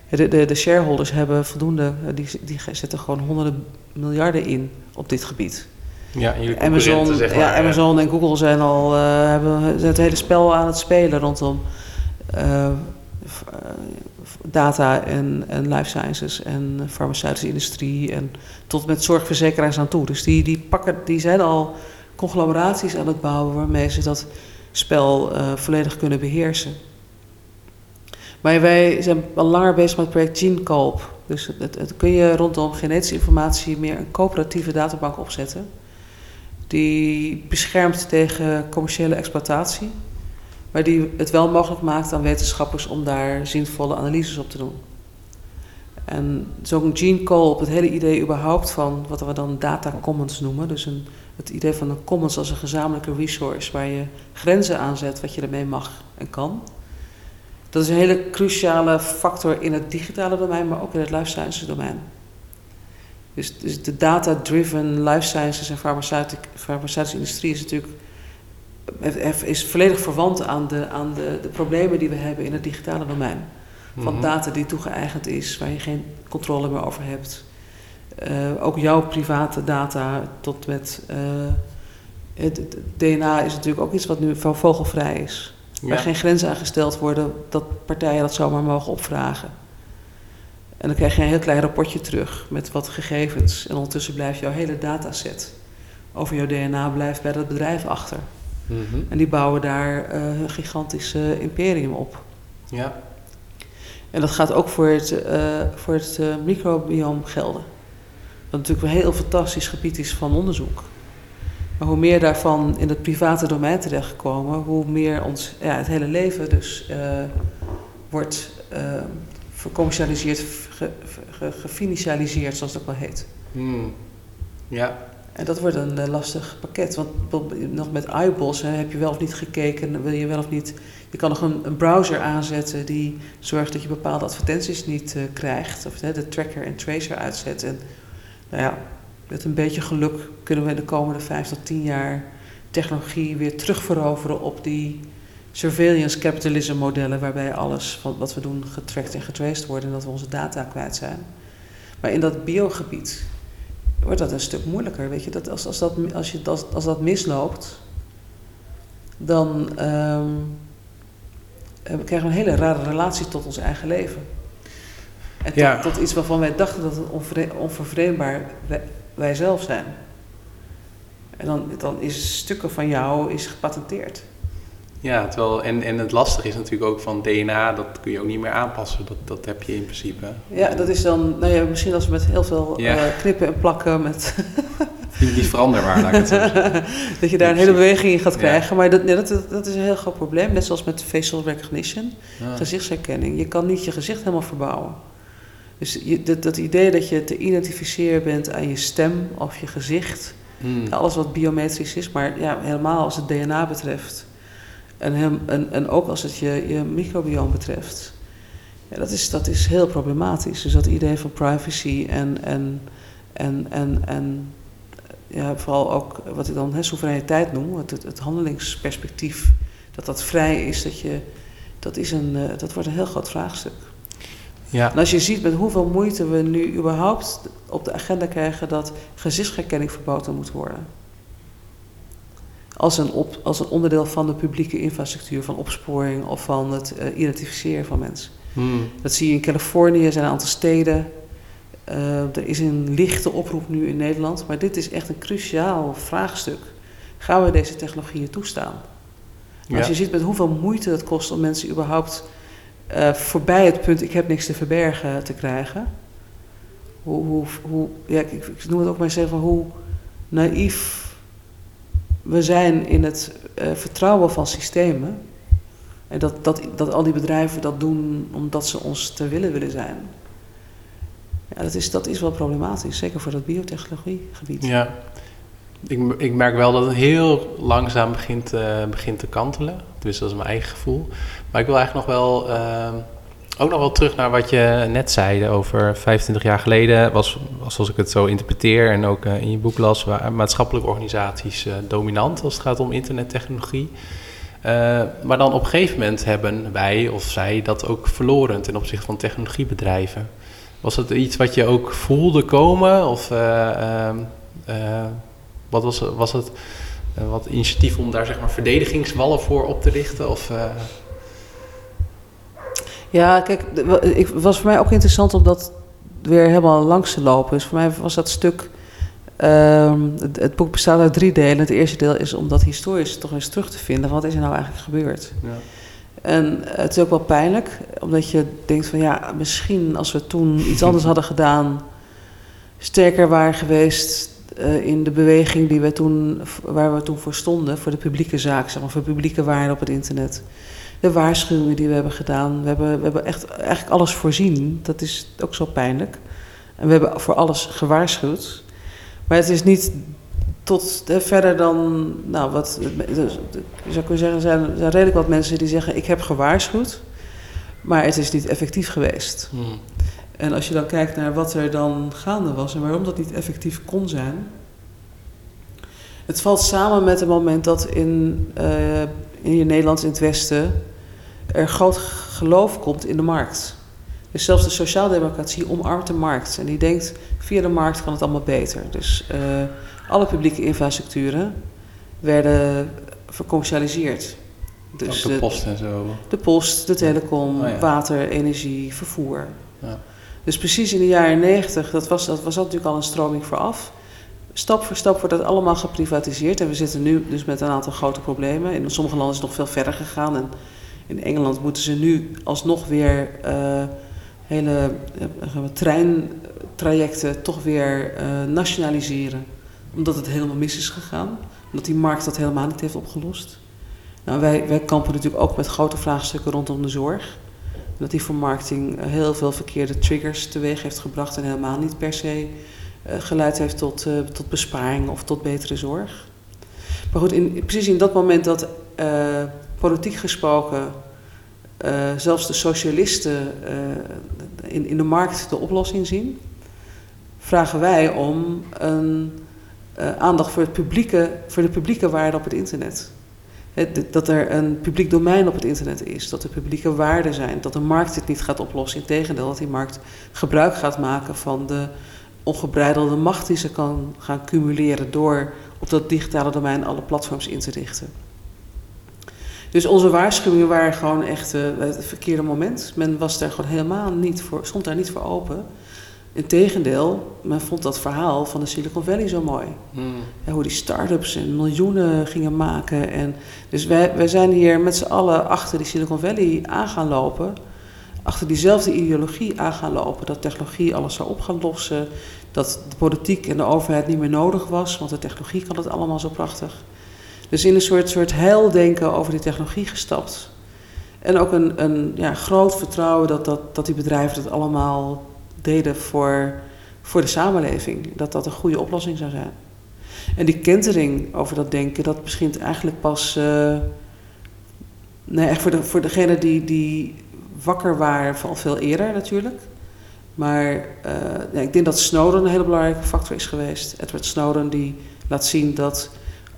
[SPEAKER 1] De, de, de shareholders hebben voldoende, eh, die, die zetten gewoon honderden miljarden in op dit gebied.
[SPEAKER 2] Ja,
[SPEAKER 1] Amazon,
[SPEAKER 2] zeg maar,
[SPEAKER 1] ja, Amazon en Google zijn al uh, hebben het hele spel aan het spelen rondom uh, data en, en life sciences en farmaceutische industrie en tot met zorgverzekeraars aan toe. Dus die, die, pakken, die zijn al conglomeraties aan het bouwen waarmee ze dat spel uh, volledig kunnen beheersen. Maar wij zijn al langer bezig met het project GeneCoop. Dus het, het, kun je rondom genetische informatie meer een coöperatieve databank opzetten. Die beschermt tegen commerciële exploitatie. Maar die het wel mogelijk maakt aan wetenschappers om daar zinvolle analyses op te doen. En zo'n gene call, het hele idee überhaupt van wat we dan data commons noemen. Dus een, het idee van een commons als een gezamenlijke resource waar je grenzen aanzet wat je ermee mag en kan. Dat is een hele cruciale factor in het digitale domein, maar ook in het life sciences domein. Dus, dus de data-driven life sciences en farmaceutische industrie is natuurlijk is volledig verwant aan, de, aan de, de problemen die we hebben in het digitale domein. Van mhm. data die toegeëigend is, waar je geen controle meer over hebt. Uh, ook jouw private data tot met. Uh, het, DNA is natuurlijk ook iets wat nu van vogelvrij is. Ja. Waar geen grenzen aan gesteld worden dat partijen dat zomaar mogen opvragen. En dan krijg je een heel klein rapportje terug met wat gegevens. En ondertussen blijft jouw hele dataset over jouw DNA blijft bij dat bedrijf achter. Mhm. En die bouwen daar uh, een gigantisch imperium op.
[SPEAKER 2] Ja.
[SPEAKER 1] En dat gaat ook voor het, uh, voor het uh, microbiome gelden. Wat natuurlijk een heel fantastisch gebied is van onderzoek. Maar hoe meer daarvan in het private domein terechtkomen, hoe meer ons ja, het hele leven dus uh, wordt uh, vercommercialiseerd, gefinicialiseerd, zoals dat wel heet.
[SPEAKER 2] Hmm. Ja.
[SPEAKER 1] En dat wordt een uh, lastig pakket. Want nog met iBoss heb je wel of niet gekeken, wil je wel of niet. Je kan nog een, browser aanzetten die zorgt dat je bepaalde advertenties niet krijgt. Of de tracker en tracer uitzet. En nou ja, met een beetje geluk kunnen we in de komende vijf tot tien jaar technologie weer terugveroveren op die surveillance capitalism modellen, waarbij alles wat we doen getracked en getraced wordt en dat we onze data kwijt zijn. Maar in dat biogebied wordt dat een stuk moeilijker. Weet je, dat als, als, dat, als, je, als, als dat misloopt, dan um, krijgen we een hele rare relatie tot ons eigen leven. En tot, tot iets waarvan wij dachten dat het onvervreemdbaar wij zelf zijn. En dan, dan is stukken van jou is gepatenteerd.
[SPEAKER 2] Ja, terwijl, en, en het lastige is natuurlijk ook van DNA, dat kun je ook niet meer aanpassen. Dat, dat heb je in principe.
[SPEAKER 1] Ja, dat is dan, nou ja, misschien als we met heel veel ja. uh, knippen en plakken met...
[SPEAKER 2] die veranderbaar, laat ik het zo
[SPEAKER 1] Dat je daar een hele beweging in gaat krijgen. Maar dat, nee, dat, dat is een heel groot probleem. Net zoals met facial recognition, gezichtsherkenning. Je kan niet je gezicht helemaal verbouwen. Dus je, dat, dat, idee dat je te identificeren bent aan je stem of je gezicht, hmm. alles wat biometrisch is, maar ja, helemaal als het DNA betreft. En, hem, en, en ook als het je, je microbiome betreft. Ja, dat, is, dat is heel problematisch. Dus dat idee van privacy en, en, en, en, en ja, vooral ook wat ik dan hè, soevereiniteit noem, het, het, het, handelingsperspectief, dat dat vrij is, dat, je, dat, is een, uh, dat wordt een heel groot vraagstuk. Ja. En als je ziet met hoeveel moeite we nu überhaupt op de agenda krijgen dat gezichtsherkenning verboden moet worden. Als een, op, als een onderdeel van de publieke infrastructuur, van opsporing of van het uh, identificeren van mensen. Hmm. Dat zie je in Californië, er zijn een aantal steden. Uh, er is een lichte oproep nu in Nederland, maar dit is echt een cruciaal vraagstuk. Gaan we deze technologieën toestaan? Ja. Als je ziet met hoeveel moeite het kost om mensen überhaupt uh, voorbij het punt ik heb niks te verbergen te krijgen. Hoe, hoe, hoe ja, ik, ik, noem het ook maar eens even hoe naïef we zijn in het uh, vertrouwen van systemen. En dat, dat, dat al die bedrijven dat doen omdat ze ons te willen willen zijn. Ja, dat is, dat is wel problematisch, zeker voor dat biotechnologiegebied.
[SPEAKER 2] Ja, ik, ik merk wel dat het heel langzaam begint, uh, begint te kantelen. Dus dat is mijn eigen gevoel. Maar ik wil eigenlijk nog wel, uh, ook nog wel terug naar wat je net zei over 25 jaar geleden. Was, zoals ik het zo interpreteer en ook uh, in je boek las, waren maatschappelijke organisaties uh, dominant als het gaat om internettechnologie. maar dan op een gegeven moment hebben wij of zij dat ook verloren ten opzichte van technologiebedrijven. Was het iets wat je ook voelde komen? Of ehm, wat was, was het wat initiatief om daar zeg maar verdedigingswallen voor op te richten? Of.
[SPEAKER 1] Ja, kijk, het was voor mij ook interessant om dat weer helemaal langs te lopen. Dus voor mij was dat stuk. Um, het, het, boek bestaat uit drie delen. Het eerste deel is om dat historisch toch eens terug te vinden. Wat is er nou eigenlijk gebeurd? Ja. En het is ook wel pijnlijk, omdat je denkt van ja, misschien als we toen iets anders hadden gedaan, sterker waren geweest, uh, in de beweging die we toen, waar we toen voor stonden, voor de publieke zaak, zeg maar, voor publieke waarde op het internet. De waarschuwingen die we hebben gedaan. We hebben, we hebben echt eigenlijk alles voorzien. Dat is ook zo pijnlijk. En we hebben voor alles gewaarschuwd. Maar het is niet tot hè, verder dan, nou wat, dus, je zou kunnen zeggen, er zijn, er zijn redelijk wat mensen die zeggen: Ik heb gewaarschuwd, maar het is niet effectief geweest. Hmm. En als je dan kijkt naar wat er dan gaande was en waarom dat niet effectief kon zijn. Het valt samen met het moment dat in, uh, in Nederland, in het Westen, er groot geloof komt in de markt. Dus zelfs de sociaaldemocratie omarmt de markt. En die denkt, via de markt kan het allemaal beter. Dus uh, alle publieke infrastructuren werden vercommercialiseerd.
[SPEAKER 2] Dus de post en zo.
[SPEAKER 1] De post, de telecom, oh ja. water, energie, vervoer. Ja. Dus precies in de jaren negentig, dat was, dat was natuurlijk al een stroming vooraf. Stap voor stap wordt dat allemaal geprivatiseerd. En we zitten nu dus met een aantal grote problemen. In sommige landen is het nog veel verder gegaan. En in Engeland moeten ze nu alsnog weer uh, hele uh, trein, trajecten toch weer nationaliseren. Omdat het helemaal mis is gegaan. Omdat die markt dat helemaal niet heeft opgelost. Nou, wij, wij kampen natuurlijk ook met grote vraagstukken rondom de zorg. Dat die vermarkting eh, heel veel verkeerde triggers teweeg heeft gebracht en helemaal niet per se geleid heeft tot, tot besparing of tot betere zorg. Maar goed, in, precies in dat moment dat politiek gesproken zelfs de socialisten in, in de markt de oplossing zien, vragen wij om een aandacht voor, het publieke, voor de publieke waarde op het internet dat er een publiek domein op het internet is, dat er publieke waarden zijn, dat de markt dit niet gaat oplossen. Integendeel, dat die markt gebruik gaat maken van de ongebreidelde macht die ze kan gaan cumuleren door op dat digitale domein alle platforms in te richten. Dus onze waarschuwingen waren gewoon echt uh, het verkeerde moment. Men was daar gewoon helemaal niet voor, stond daar niet voor open. Integendeel, men vond dat verhaal van de Silicon Valley zo mooi. Hmm. hoe die start-ups en miljoenen gingen maken. En dus wij, wij zijn hier met z'n allen achter die Silicon Valley aan gaan lopen. Achter diezelfde ideologie aan gaan lopen. Dat technologie alles zou op gaan lossen. Dat de politiek en de overheid niet meer nodig was. Want de technologie kan het allemaal zo prachtig. Dus in een soort, soort heildenken over die technologie gestapt. En ook een, een ja, groot vertrouwen dat, dat, dat die bedrijven het allemaal deden voor, voor de samenleving. Dat dat een goede oplossing zou zijn. En die kentering over dat denken, dat begint eigenlijk pas. Uh, nee, echt voor, de, voor degene die, die wakker waren van veel eerder natuurlijk. Maar uh, ik denk dat Snowden een hele belangrijke factor is geweest. Edward Snowden die laat zien dat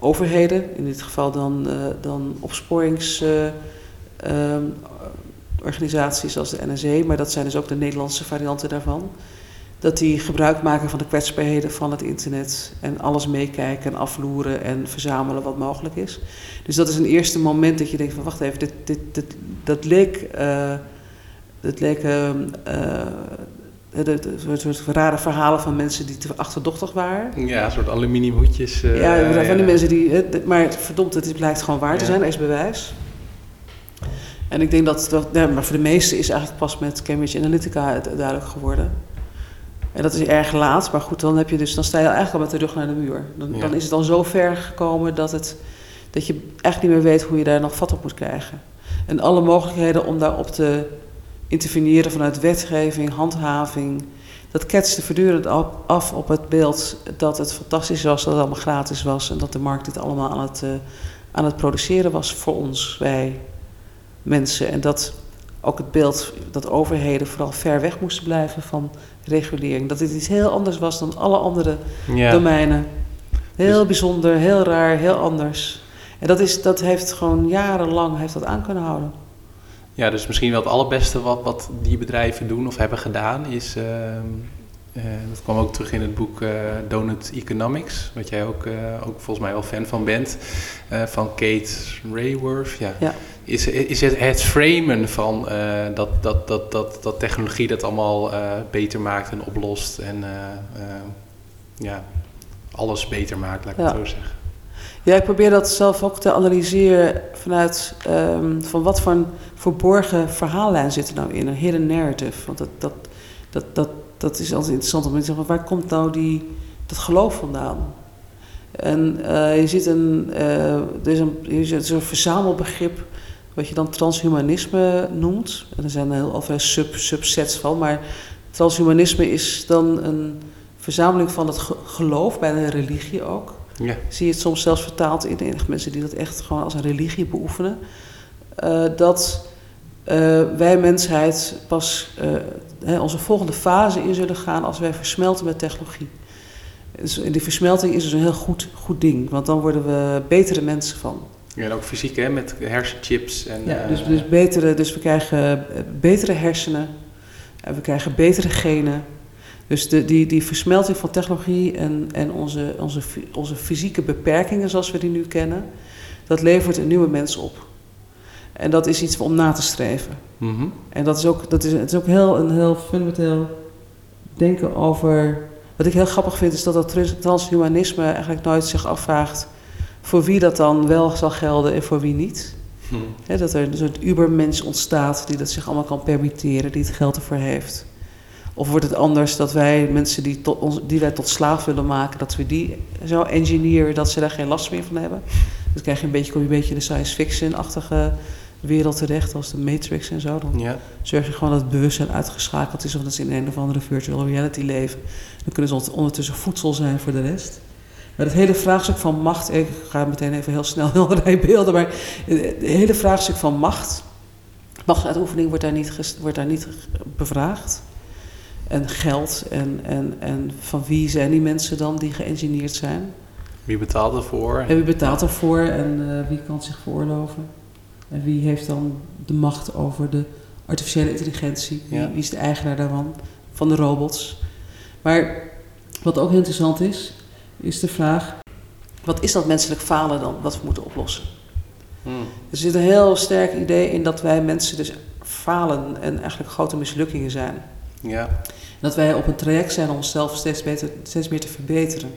[SPEAKER 1] overheden, in dit geval dan, uh, dan opsporingsorganisaties um, zoals de NSE, maar dat zijn dus ook de Nederlandse varianten daarvan dat die gebruik maken van de kwetsbaarheden van het internet en alles meekijken en afloeren en verzamelen wat mogelijk is. Dus dat is een eerste moment dat je denkt van wacht even, dit, dit, dit, dat leek, uh, dat leek uh, een soort rare verhalen van mensen die te achterdochtig waren.
[SPEAKER 2] Ja, een soort aluminiumhoedjes.
[SPEAKER 1] Uh, ja, van die mensen die, maar verdomd, het blijkt gewoon waar te zijn, er is bewijs. En ik denk dat, dat ja, maar voor de meesten is eigenlijk pas met Cambridge Analytica het duidelijk geworden. En dat is erg laat, maar goed, dan, heb je dus, dan sta je eigenlijk al met de rug naar de muur. Dan, dan is het al zo ver gekomen dat, het, dat je echt niet meer weet hoe je daar nog vat op moet krijgen. En alle mogelijkheden om daarop te interveneren vanuit wetgeving, handhaving, dat ketste voortdurend af op het beeld dat het fantastisch was, dat het allemaal gratis was en dat de markt dit allemaal aan het, uh, aan het produceren was voor ons, wij mensen. En dat ook het beeld dat overheden vooral ver weg moesten blijven van regulering. Dat dit iets heel anders was dan alle andere domeinen. Heel dus- bijzonder, heel raar, heel anders. En dat, is, dat heeft gewoon jarenlang heeft dat aan kunnen houden.
[SPEAKER 2] Ja, dus misschien wel het allerbeste wat, wat die bedrijven doen of hebben gedaan is... Uh, uh, dat kwam ook terug in het boek uh, Donut Economics, wat jij ook, ook volgens mij wel fan van bent, van Kate Rayworth. Ja. ja is, is het, het framen van dat, dat, dat, dat, dat technologie dat allemaal beter maakt en oplost en ja, alles beter maakt, laat ik ja. het zo zeggen.
[SPEAKER 1] Ja, ik probeer dat zelf ook te analyseren vanuit um, van wat voor een verborgen verhaallijn zit er nou in, een hidden narrative. Want dat, dat, dat, dat, dat is altijd interessant om te zeggen, waar komt nou die, dat geloof vandaan? En je ziet een, er is een, er is een verzamelbegrip wat je dan transhumanisme noemt. En er zijn heel veel sub, subsets van, maar transhumanisme is dan een verzameling van het geloof, bij een religie ook. Ja. Zie je het soms zelfs vertaald in, mensen die dat echt gewoon als een religie beoefenen. Uh, dat uh, wij mensheid pas uh, onze volgende fase in zullen gaan als wij versmelten met technologie. Dus die versmelting is dus een heel goed, goed ding, want dan worden we betere mensen van.
[SPEAKER 2] Ja, en ook fysiek, hè, met hersenchips. En,
[SPEAKER 1] ja, dus, dus, betere, dus we krijgen eh, betere hersenen en we krijgen betere genen. Dus de, die, die versmelting van technologie en, en onze, onze, onze fysieke beperkingen zoals we die nu kennen, dat levert een nieuwe mens op. En dat is iets om na te streven. Mm -hmm. En dat is ook, dat is, het is ook heel, een heel fundamenteel denken over. Wat ik heel grappig vind, is dat dat transhumanisme eigenlijk nooit zich afvraagt voor wie dat dan wel zal gelden en voor wie niet. Hm. dat er een soort ubermens ontstaat die dat zich allemaal kan permitteren, die het geld ervoor heeft. Of wordt het anders dat wij mensen die, tot ons, die wij tot slaaf willen maken, dat we die zo engineeren dat ze daar geen last meer van hebben? Dus krijg je een beetje, kom je een beetje in de science fiction-achtige wereld terecht, als de Matrix en zo. Dan
[SPEAKER 2] Ja.
[SPEAKER 1] zorg je gewoon dat het bewustzijn uitgeschakeld is of dat ze in een of andere virtual reality leven. Dan kunnen ze ondertussen voedsel zijn voor de rest. Maar het hele vraagstuk van macht, ik ga meteen even heel snel heel rij beelden, maar het hele vraagstuk van macht, machtsuitoefening wordt daar niet, wordt daar niet bevraagd. En geld en, en, en van wie zijn die mensen dan die geëngineerd zijn?
[SPEAKER 2] Wie betaalt ervoor?
[SPEAKER 1] En wie betaalt ervoor en eh, wie kan het zich veroorloven? En wie heeft dan de macht over de artificiële intelligentie? Wie,
[SPEAKER 2] Ja.
[SPEAKER 1] wie is de eigenaar daarvan? Van de robots. Maar wat ook interessant is, is de vraag: wat is dat menselijk falen dan, wat we moeten oplossen?
[SPEAKER 2] Hmm.
[SPEAKER 1] Er zit een heel sterk idee in dat wij mensen dus falen en eigenlijk grote mislukkingen zijn.
[SPEAKER 2] Ja.
[SPEAKER 1] Dat wij op een traject zijn om onszelf steeds, beter, steeds meer te verbeteren.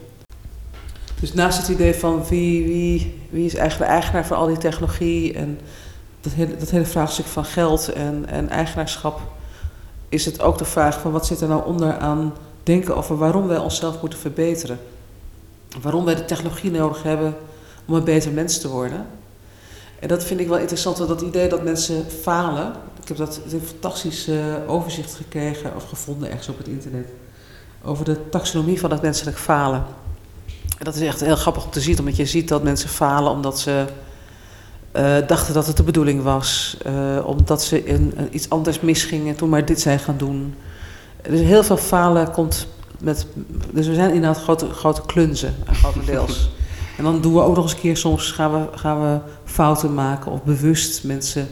[SPEAKER 1] Dus naast het idee van wie, wie, wie is eigenlijk de eigenaar van al die technologie en dat hele, dat hele vraagstuk van geld en, en eigenaarschap, is het ook de vraag van wat zit er nou onder aan denken over waarom wij onszelf moeten verbeteren. Waarom wij de technologie nodig hebben om een beter mens te worden. En dat vind ik wel interessant, dat idee dat mensen falen. Ik heb dat een fantastisch eh, overzicht gekregen of gevonden ergens op het internet. Over de taxonomie van het menselijk falen. En dat is echt heel grappig om te zien, omdat je ziet dat mensen falen omdat ze eh, dachten dat het de bedoeling was. eh, omdat ze in, iets anders misgingen en toen maar dit zijn gaan doen. Dus heel veel falen komt met. Dus we zijn inderdaad grote, grote klunzen, grotendeels. En dan doen we ook nog eens een keer, soms gaan we, gaan we fouten maken of bewust mensen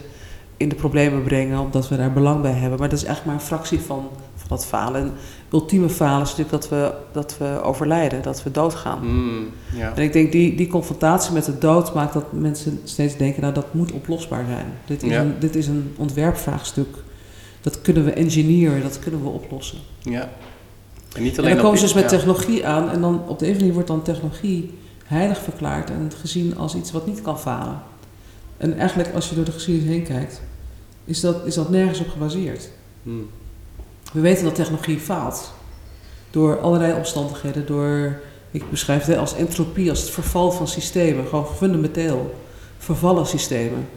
[SPEAKER 1] in de problemen brengen, omdat we daar belang bij hebben. Maar dat is eigenlijk maar een fractie van, van dat falen. En ultieme falen is natuurlijk dat we, dat we overlijden, dat we doodgaan.
[SPEAKER 2] Hmm. Ja.
[SPEAKER 1] En ik denk die, die confrontatie met de dood maakt dat mensen steeds denken, nou dat moet oplosbaar zijn. Dit is,
[SPEAKER 2] Ja.
[SPEAKER 1] een, dit is een ontwerpvraagstuk. Dat kunnen we engineeren, dat kunnen we oplossen.
[SPEAKER 2] ja. En niet
[SPEAKER 1] En
[SPEAKER 2] alleen
[SPEAKER 1] dan komen ze dus met
[SPEAKER 2] ja.
[SPEAKER 1] technologie aan en dan op de een manier wordt dan technologie heilig verklaard en gezien als iets wat niet kan falen. En eigenlijk als je door de geschiedenis heen kijkt, is dat, is dat nergens op gebaseerd.
[SPEAKER 2] Hmm.
[SPEAKER 1] We weten dat technologie faalt. Door allerlei omstandigheden, door, ik beschrijf het als entropie, als het verval van systemen, gewoon fundamenteel. Vervallen systemen.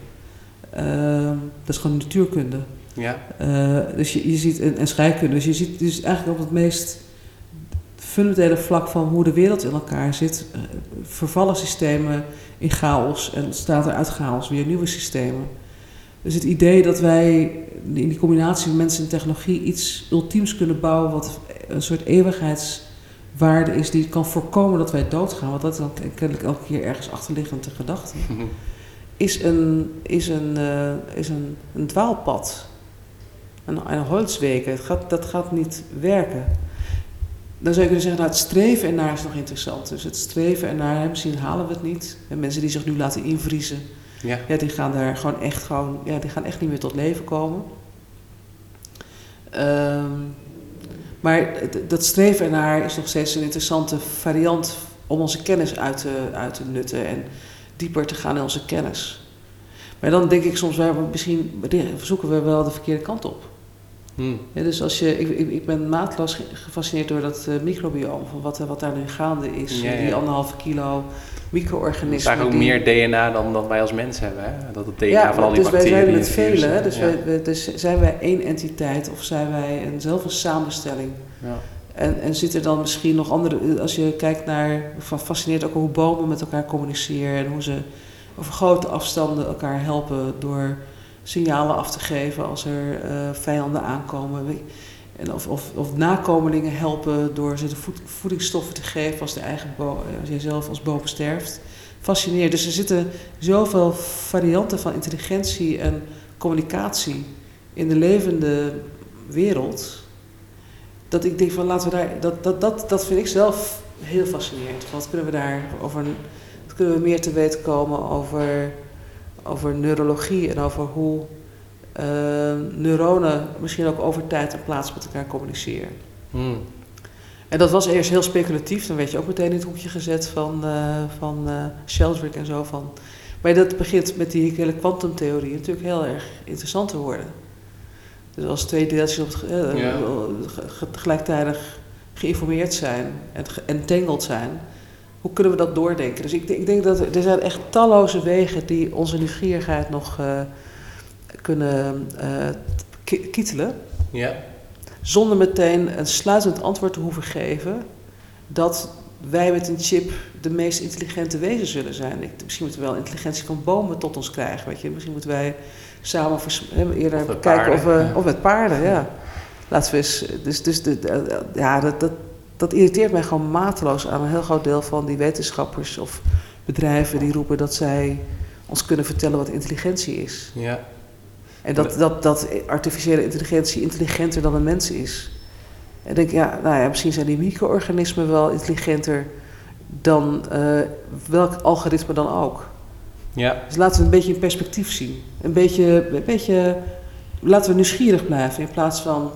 [SPEAKER 1] Ehm, dat is gewoon natuurkunde.
[SPEAKER 2] Ja.
[SPEAKER 1] Eh, dus je, je ziet, en, en scheikunde, dus je ziet dus eigenlijk op het meest fundamentele vlak van hoe de wereld in elkaar zit, eh, vervallen systemen in chaos en staat er uit chaos weer nieuwe systemen. Dus het idee dat wij in die combinatie van mensen en technologie iets ultiems kunnen bouwen, wat een soort eeuwigheidswaarde is die kan voorkomen dat wij doodgaan, want dat is dan kennelijk elke keer ergens achterliggende gedachte is een, is een, eh, is een, een dwaalpad. Een, een holzweken. Gaat, dat gaat niet werken. Dan zou je kunnen zeggen, nou, het streven ernaar is nog interessant. Dus het streven ernaar, hè, misschien halen we het niet. En mensen die zich nu laten invriezen,
[SPEAKER 2] Ja.
[SPEAKER 1] ja, die gaan daar gewoon echt, gewoon, ja, die gaan echt niet meer tot leven komen. Ehm, maar dat streven ernaar is nog steeds een interessante variant om onze kennis uit te, uit te nutten en dieper te gaan in onze kennis. Maar dan denk ik soms, wel, misschien zoeken we wel de verkeerde kant op.
[SPEAKER 2] Hmm.
[SPEAKER 1] Ja, dus als je, ik, ik, ik ben maatloos ge- gefascineerd door dat eh, microbioom, van wat, wat daar nu gaande is.
[SPEAKER 2] Ja, ja.
[SPEAKER 1] Die anderhalve kilo
[SPEAKER 2] Het is
[SPEAKER 1] micro-organismen.
[SPEAKER 2] eigenlijk ook meer DNA dan, dan wij als mens hebben. Hè? Dat het DNA
[SPEAKER 1] ja,
[SPEAKER 2] van al die
[SPEAKER 1] dus wij
[SPEAKER 2] bacteriën.
[SPEAKER 1] zijn met velen. hè. Dus, wij, wij- dus zijn wij één entiteit of zijn wij een, zelf een samenstelling?
[SPEAKER 2] Ja.
[SPEAKER 1] En, en zit er dan misschien nog andere... Als je kijkt naar... Van fascineert ook hoe bomen met elkaar communiceren... en hoe ze over grote afstanden elkaar helpen... door signalen af te geven als er eh, vijanden aankomen. En of, of, of nakomelingen helpen door ze de voed- voedingsstoffen te geven... als, de eigen als jij zelf als boom sterft. Fascineert. Dus er zitten zoveel varianten van intelligentie en communicatie... in de levende wereld dat ik denk van laten we daar, dat, dat, dat, dat vind ik zelf heel fascinerend. Wat kunnen we daar over, wat kunnen we meer te weten komen over, over neurologie en over hoe eh, neuronen misschien ook over tijd en plaats met elkaar communiceren.
[SPEAKER 2] Hmm.
[SPEAKER 1] En dat was eerst heel speculatief, dan werd je ook meteen in het hoekje gezet van, eh van Sheldrake en zo van. Maar dat begint met die hele kwantumtheorie natuurlijk heel erg interessant te worden. Dus als twee deeltjes op het,
[SPEAKER 2] Ja.
[SPEAKER 1] ge- gelijktijdig geïnformeerd zijn en entangled zijn, hoe kunnen we dat doordenken? Dus ik, denk- ik denk dat er, er zijn echt talloze wegen die onze nieuwsgierigheid nog eh, kunnen ki- kietelen,
[SPEAKER 2] Ja.
[SPEAKER 1] zonder meteen een sluitend antwoord te hoeven geven dat wij met een chip de meest intelligente wezen zullen zijn. Ik, misschien moeten we wel intelligentie van bomen tot ons krijgen. Weet je? Misschien moeten wij samen eerder
[SPEAKER 2] Of
[SPEAKER 1] kijken of we.
[SPEAKER 2] ja.
[SPEAKER 1] Of met paarden, ja. Laten we eens. Dus, dus de, de- ja, dat, dat, dat irriteert mij gewoon mateloos aan een heel groot deel van die wetenschappers of bedrijven die roepen dat zij ons kunnen vertellen wat intelligentie is.
[SPEAKER 2] Ja.
[SPEAKER 1] En dat, dat, dat artificiële intelligentie intelligenter dan een mens is. En ik denk, ja, nou ja, misschien zijn die micro-organismen wel intelligenter dan eh, welk algoritme dan ook.
[SPEAKER 2] Ja.
[SPEAKER 1] Dus laten we een beetje in perspectief zien. Een beetje, een beetje laten we nieuwsgierig blijven in plaats van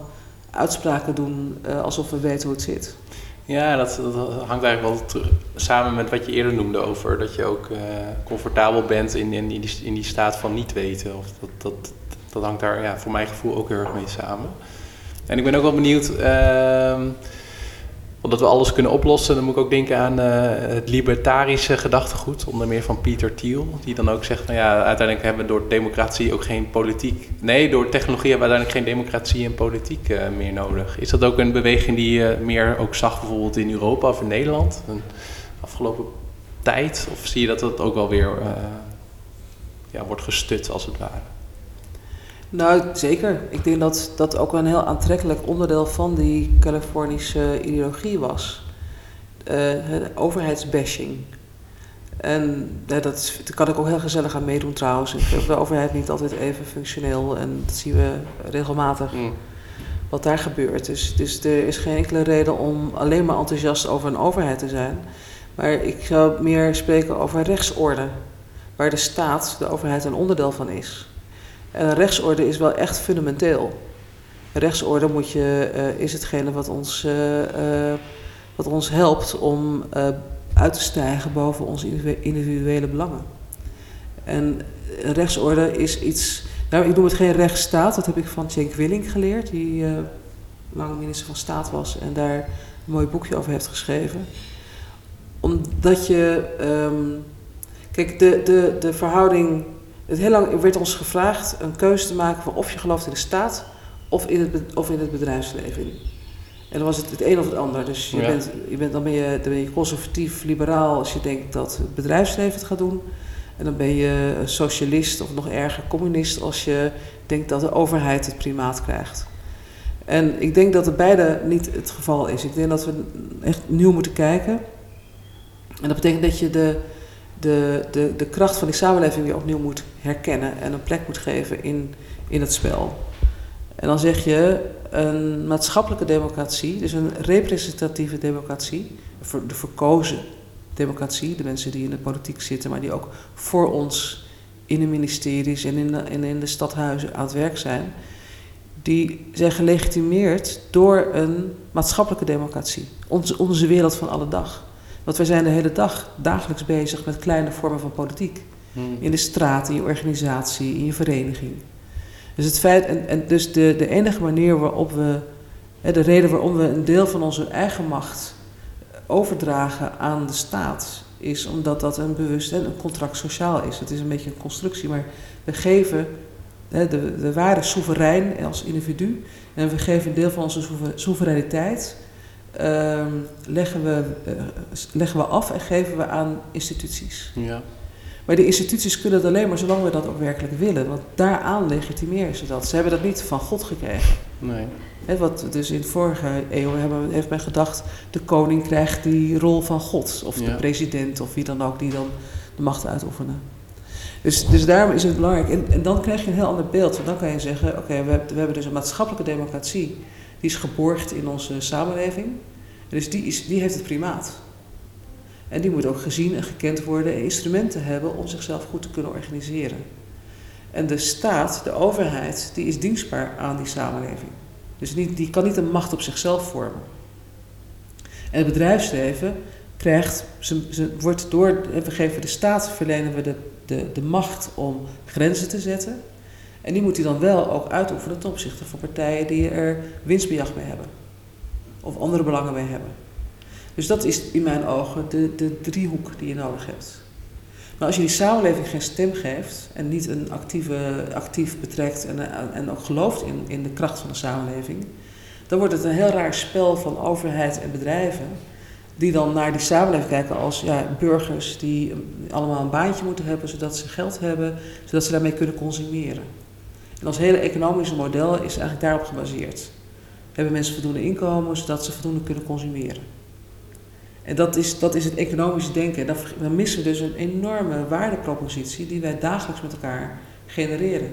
[SPEAKER 1] uitspraken doen eh, alsof we weten hoe het zit.
[SPEAKER 2] Ja, dat, dat hangt eigenlijk wel samen met wat je eerder noemde over dat je ook eh, comfortabel bent in, in, in, die, in die staat van niet weten. Of dat, dat, dat hangt daar ja, voor mijn gevoel ook heel erg mee samen. En ik ben ook wel benieuwd, ehm omdat we alles kunnen oplossen, dan moet ik ook denken aan eh, het libertarische gedachtegoed, onder meer van Peter Thiel, die dan ook zegt, nou ja, uiteindelijk hebben we door democratie ook geen politiek, nee, door technologie hebben we uiteindelijk geen democratie en politiek eh, meer nodig. Is dat ook een beweging die je meer ook zag bijvoorbeeld in Europa of in Nederland, de afgelopen tijd? Of zie je dat dat ook wel weer eh, ja, wordt gestut als het ware?
[SPEAKER 1] Nou, zeker. Ik denk dat dat ook een heel aantrekkelijk onderdeel van die Californische ideologie was. De overheidsbashing. En ja, dat daar kan ik ook heel gezellig aan meedoen trouwens. Ik vind de overheid niet altijd even functioneel en dat zien we regelmatig
[SPEAKER 2] Mm.
[SPEAKER 1] wat daar gebeurt. Dus, dus er is geen enkele reden om alleen maar enthousiast over een overheid te zijn. Maar ik zou meer spreken over rechtsorde, waar de staat, de overheid, een onderdeel van is. En een rechtsorde is wel echt fundamenteel. Een rechtsorde moet je, eh, is hetgene wat ons, eh, eh, wat ons helpt om uit te stijgen boven onze individu- individuele belangen. En rechtsorde is iets. Nou, ik noem het geen rechtsstaat, dat heb ik van Cenk Willink geleerd, die lang minister van Staat was en daar een mooi boekje over heeft geschreven. Omdat je. ehm, kijk, de, de, de verhouding. Het heel lang werd ons gevraagd een keuze te maken van of je gelooft in de staat of in het, of in het bedrijfsleven. En dan was het het een of het ander. Dus je
[SPEAKER 2] Ja.
[SPEAKER 1] bent, je bent, dan, ben je, dan ben je conservatief, liberaal als je denkt dat het bedrijfsleven het gaat doen. En dan ben je een socialist of nog erger communist als je denkt dat de overheid het primaat krijgt. En ik denk dat het beide niet het geval is. Ik denk dat we echt nieuw moeten kijken. En dat betekent dat je de, de, de, de kracht van die samenleving weer opnieuw moet herkennen en een plek moet geven in, in het spel. En dan zeg je een maatschappelijke democratie, dus een representatieve democratie, de verkozen democratie, de mensen die in de politiek zitten, maar die ook voor ons in de ministeries en in de, in de stadhuizen aan het werk zijn, die zijn gelegitimeerd door een maatschappelijke democratie. Onze, onze wereld van alle dag. Want wij zijn de hele dag dagelijks bezig met kleine vormen van politiek.
[SPEAKER 2] Mm.
[SPEAKER 1] In de straat, in je organisatie, in je vereniging. Dus het feit, en, en dus de, de enige manier waarop we, hè, de reden waarom we een deel van onze eigen macht overdragen aan de staat, is omdat dat een bewust en een contract sociaal is. Het is een beetje een constructie, maar we geven, hè, de, de waren soeverein als individu, en we geven een deel van onze soeve- soevereiniteit, ehm, leggen, we, eh, leggen we af en geven we aan instituties.
[SPEAKER 2] Ja.
[SPEAKER 1] Maar die instituties kunnen het alleen maar zolang we dat ook werkelijk willen. Want daaraan legitimeren ze dat. Ze hebben dat niet van God gekregen.
[SPEAKER 2] Nee.
[SPEAKER 1] Hè, wat dus in de vorige eeuw hebben, heeft men gedacht... de koning krijgt die rol van God. Of
[SPEAKER 2] Ja.
[SPEAKER 1] de president of wie dan ook die dan de macht uitoefenen. Dus, dus daarom is het belangrijk. En, en dan krijg je een heel ander beeld. Want dan kan je zeggen, oké, we, hebben- we hebben dus een maatschappelijke democratie... die is geborgd in onze samenleving. Dus die, is, die heeft het primaat. En die moet ook gezien en gekend worden en instrumenten hebben om zichzelf goed te kunnen organiseren. En de staat, de overheid, die is dienstbaar aan die samenleving. Dus die kan niet een macht op zichzelf vormen. En het bedrijfsleven krijgt, ze, ze wordt door, we geven de staat, verlenen we de, de, de macht om grenzen te zetten. En die moet hij dan wel ook uitoefenen ten opzichte van partijen die er winstbejag mee hebben. Of andere belangen mee hebben. Dus dat is in mijn ogen de, de driehoek die je nodig hebt. Maar als je die samenleving geen stem geeft en niet een actieve, actief betrekt en, en ook gelooft in, in de kracht van de samenleving, dan wordt het een heel raar spel van overheid en bedrijven die dan naar die samenleving kijken als ja, burgers die allemaal een baantje moeten hebben zodat ze geld hebben, zodat ze daarmee kunnen consumeren. En ons hele economische model is eigenlijk daarop gebaseerd. Hebben mensen voldoende inkomen zodat ze voldoende kunnen consumeren. En dat is, dat is het economische denken. En dan missen we dus een enorme waardepropositie die wij dagelijks met elkaar genereren.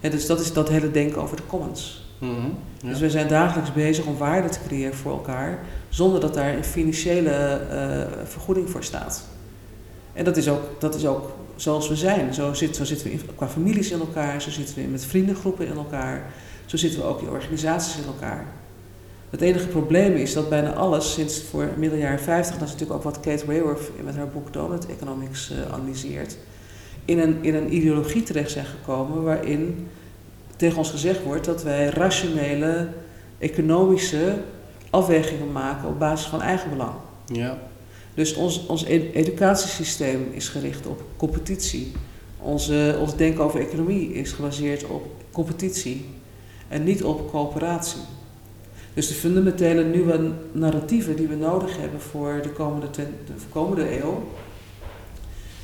[SPEAKER 1] En dus dat is dat hele denken over de commons. Mhm, dus we zijn dagelijks bezig om waarde te creëren voor elkaar, zonder dat daar een financiële uh, vergoeding voor staat. En dat is, ook, dat is ook zoals we zijn. Zo, zit, zo zitten we qua families in elkaar, zo zitten we met vriendengroepen in elkaar, zo zitten we ook in organisaties in elkaar. Het enige probleem is dat bijna alles sinds voor middel jaren 50, dat is natuurlijk ook wat Kate Raworth met haar boek Donut Economics uh, analyseert, in een, in een ideologie terecht zijn gekomen waarin tegen ons gezegd wordt dat wij rationele, economische afwegingen maken op basis van eigenbelang. Ja. Dus ons, ons educatiesysteem is gericht op competitie. Onze, ons denken over economie is gebaseerd op competitie en niet op coöperatie. Dus de fundamentele nieuwe narratieven die we nodig hebben voor de komende, de komende eeuw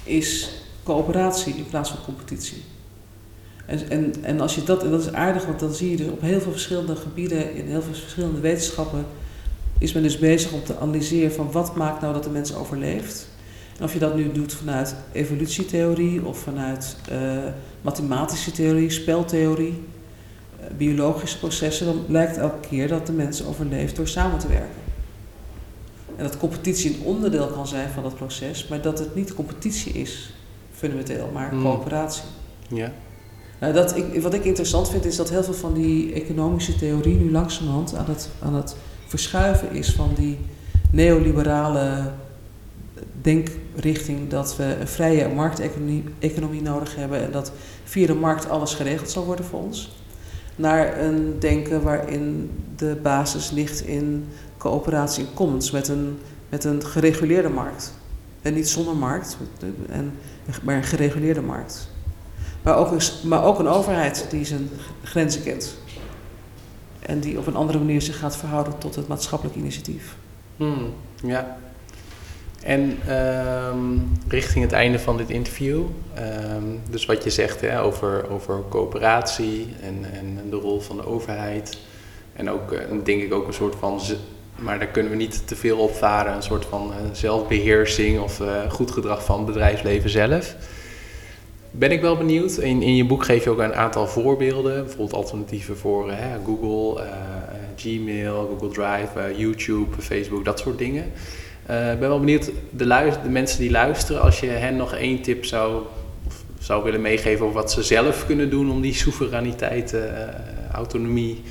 [SPEAKER 1] is coöperatie in plaats van competitie. En, en, en als je dat, en dat is aardig, want dan zie je dus op heel veel verschillende gebieden, in heel veel verschillende wetenschappen, is men dus bezig om te analyseren van wat maakt nou dat de mens overleeft. En of je dat nu doet vanuit evolutietheorie of vanuit uh, mathematische theorie, speltheorie, uh, biologische processen, dan blijkt elke keer dat de mens overleeft door samen te werken. En dat competitie een onderdeel kan zijn van dat proces, maar dat het niet competitie is, fundamenteel, maar hmm. coöperatie. Ja. Nou, dat ik, wat ik interessant vind is dat heel veel van die economische theorie nu langzamerhand aan het, aan het verschuiven is van die neoliberale denkrichting dat we een vrije markteconomie economie nodig hebben en dat via de markt alles geregeld zal worden voor ons. Naar een denken waarin de basis ligt in coöperatie en commons met een, met een gereguleerde markt. En niet zonder markt, en, maar een gereguleerde markt. Ook, maar ook een overheid die zijn grenzen kent. En die op een andere manier zich gaat verhouden tot het maatschappelijk initiatief.
[SPEAKER 2] Hmm, ja. En ehm, richting het einde van dit interview, ehm, dus wat je zegt hè, over, over coöperatie en, en de rol van de overheid. En ook, uh, denk ik ook een soort van, maar daar kunnen we niet te veel op varen, een soort van uh, zelfbeheersing of uh, goed gedrag van het bedrijfsleven zelf ben ik wel benieuwd. In, in je boek geef je ook een aantal voorbeelden. Bijvoorbeeld alternatieven voor uh, Google, uh, Gmail, Google Drive, YouTube, Facebook, dat soort dingen. Ik ben wel benieuwd, de, de, mensen die luisteren, als je hen nog één tip zou, zou willen meegeven over wat ze zelf kunnen doen om die soevereiniteit, autonomie,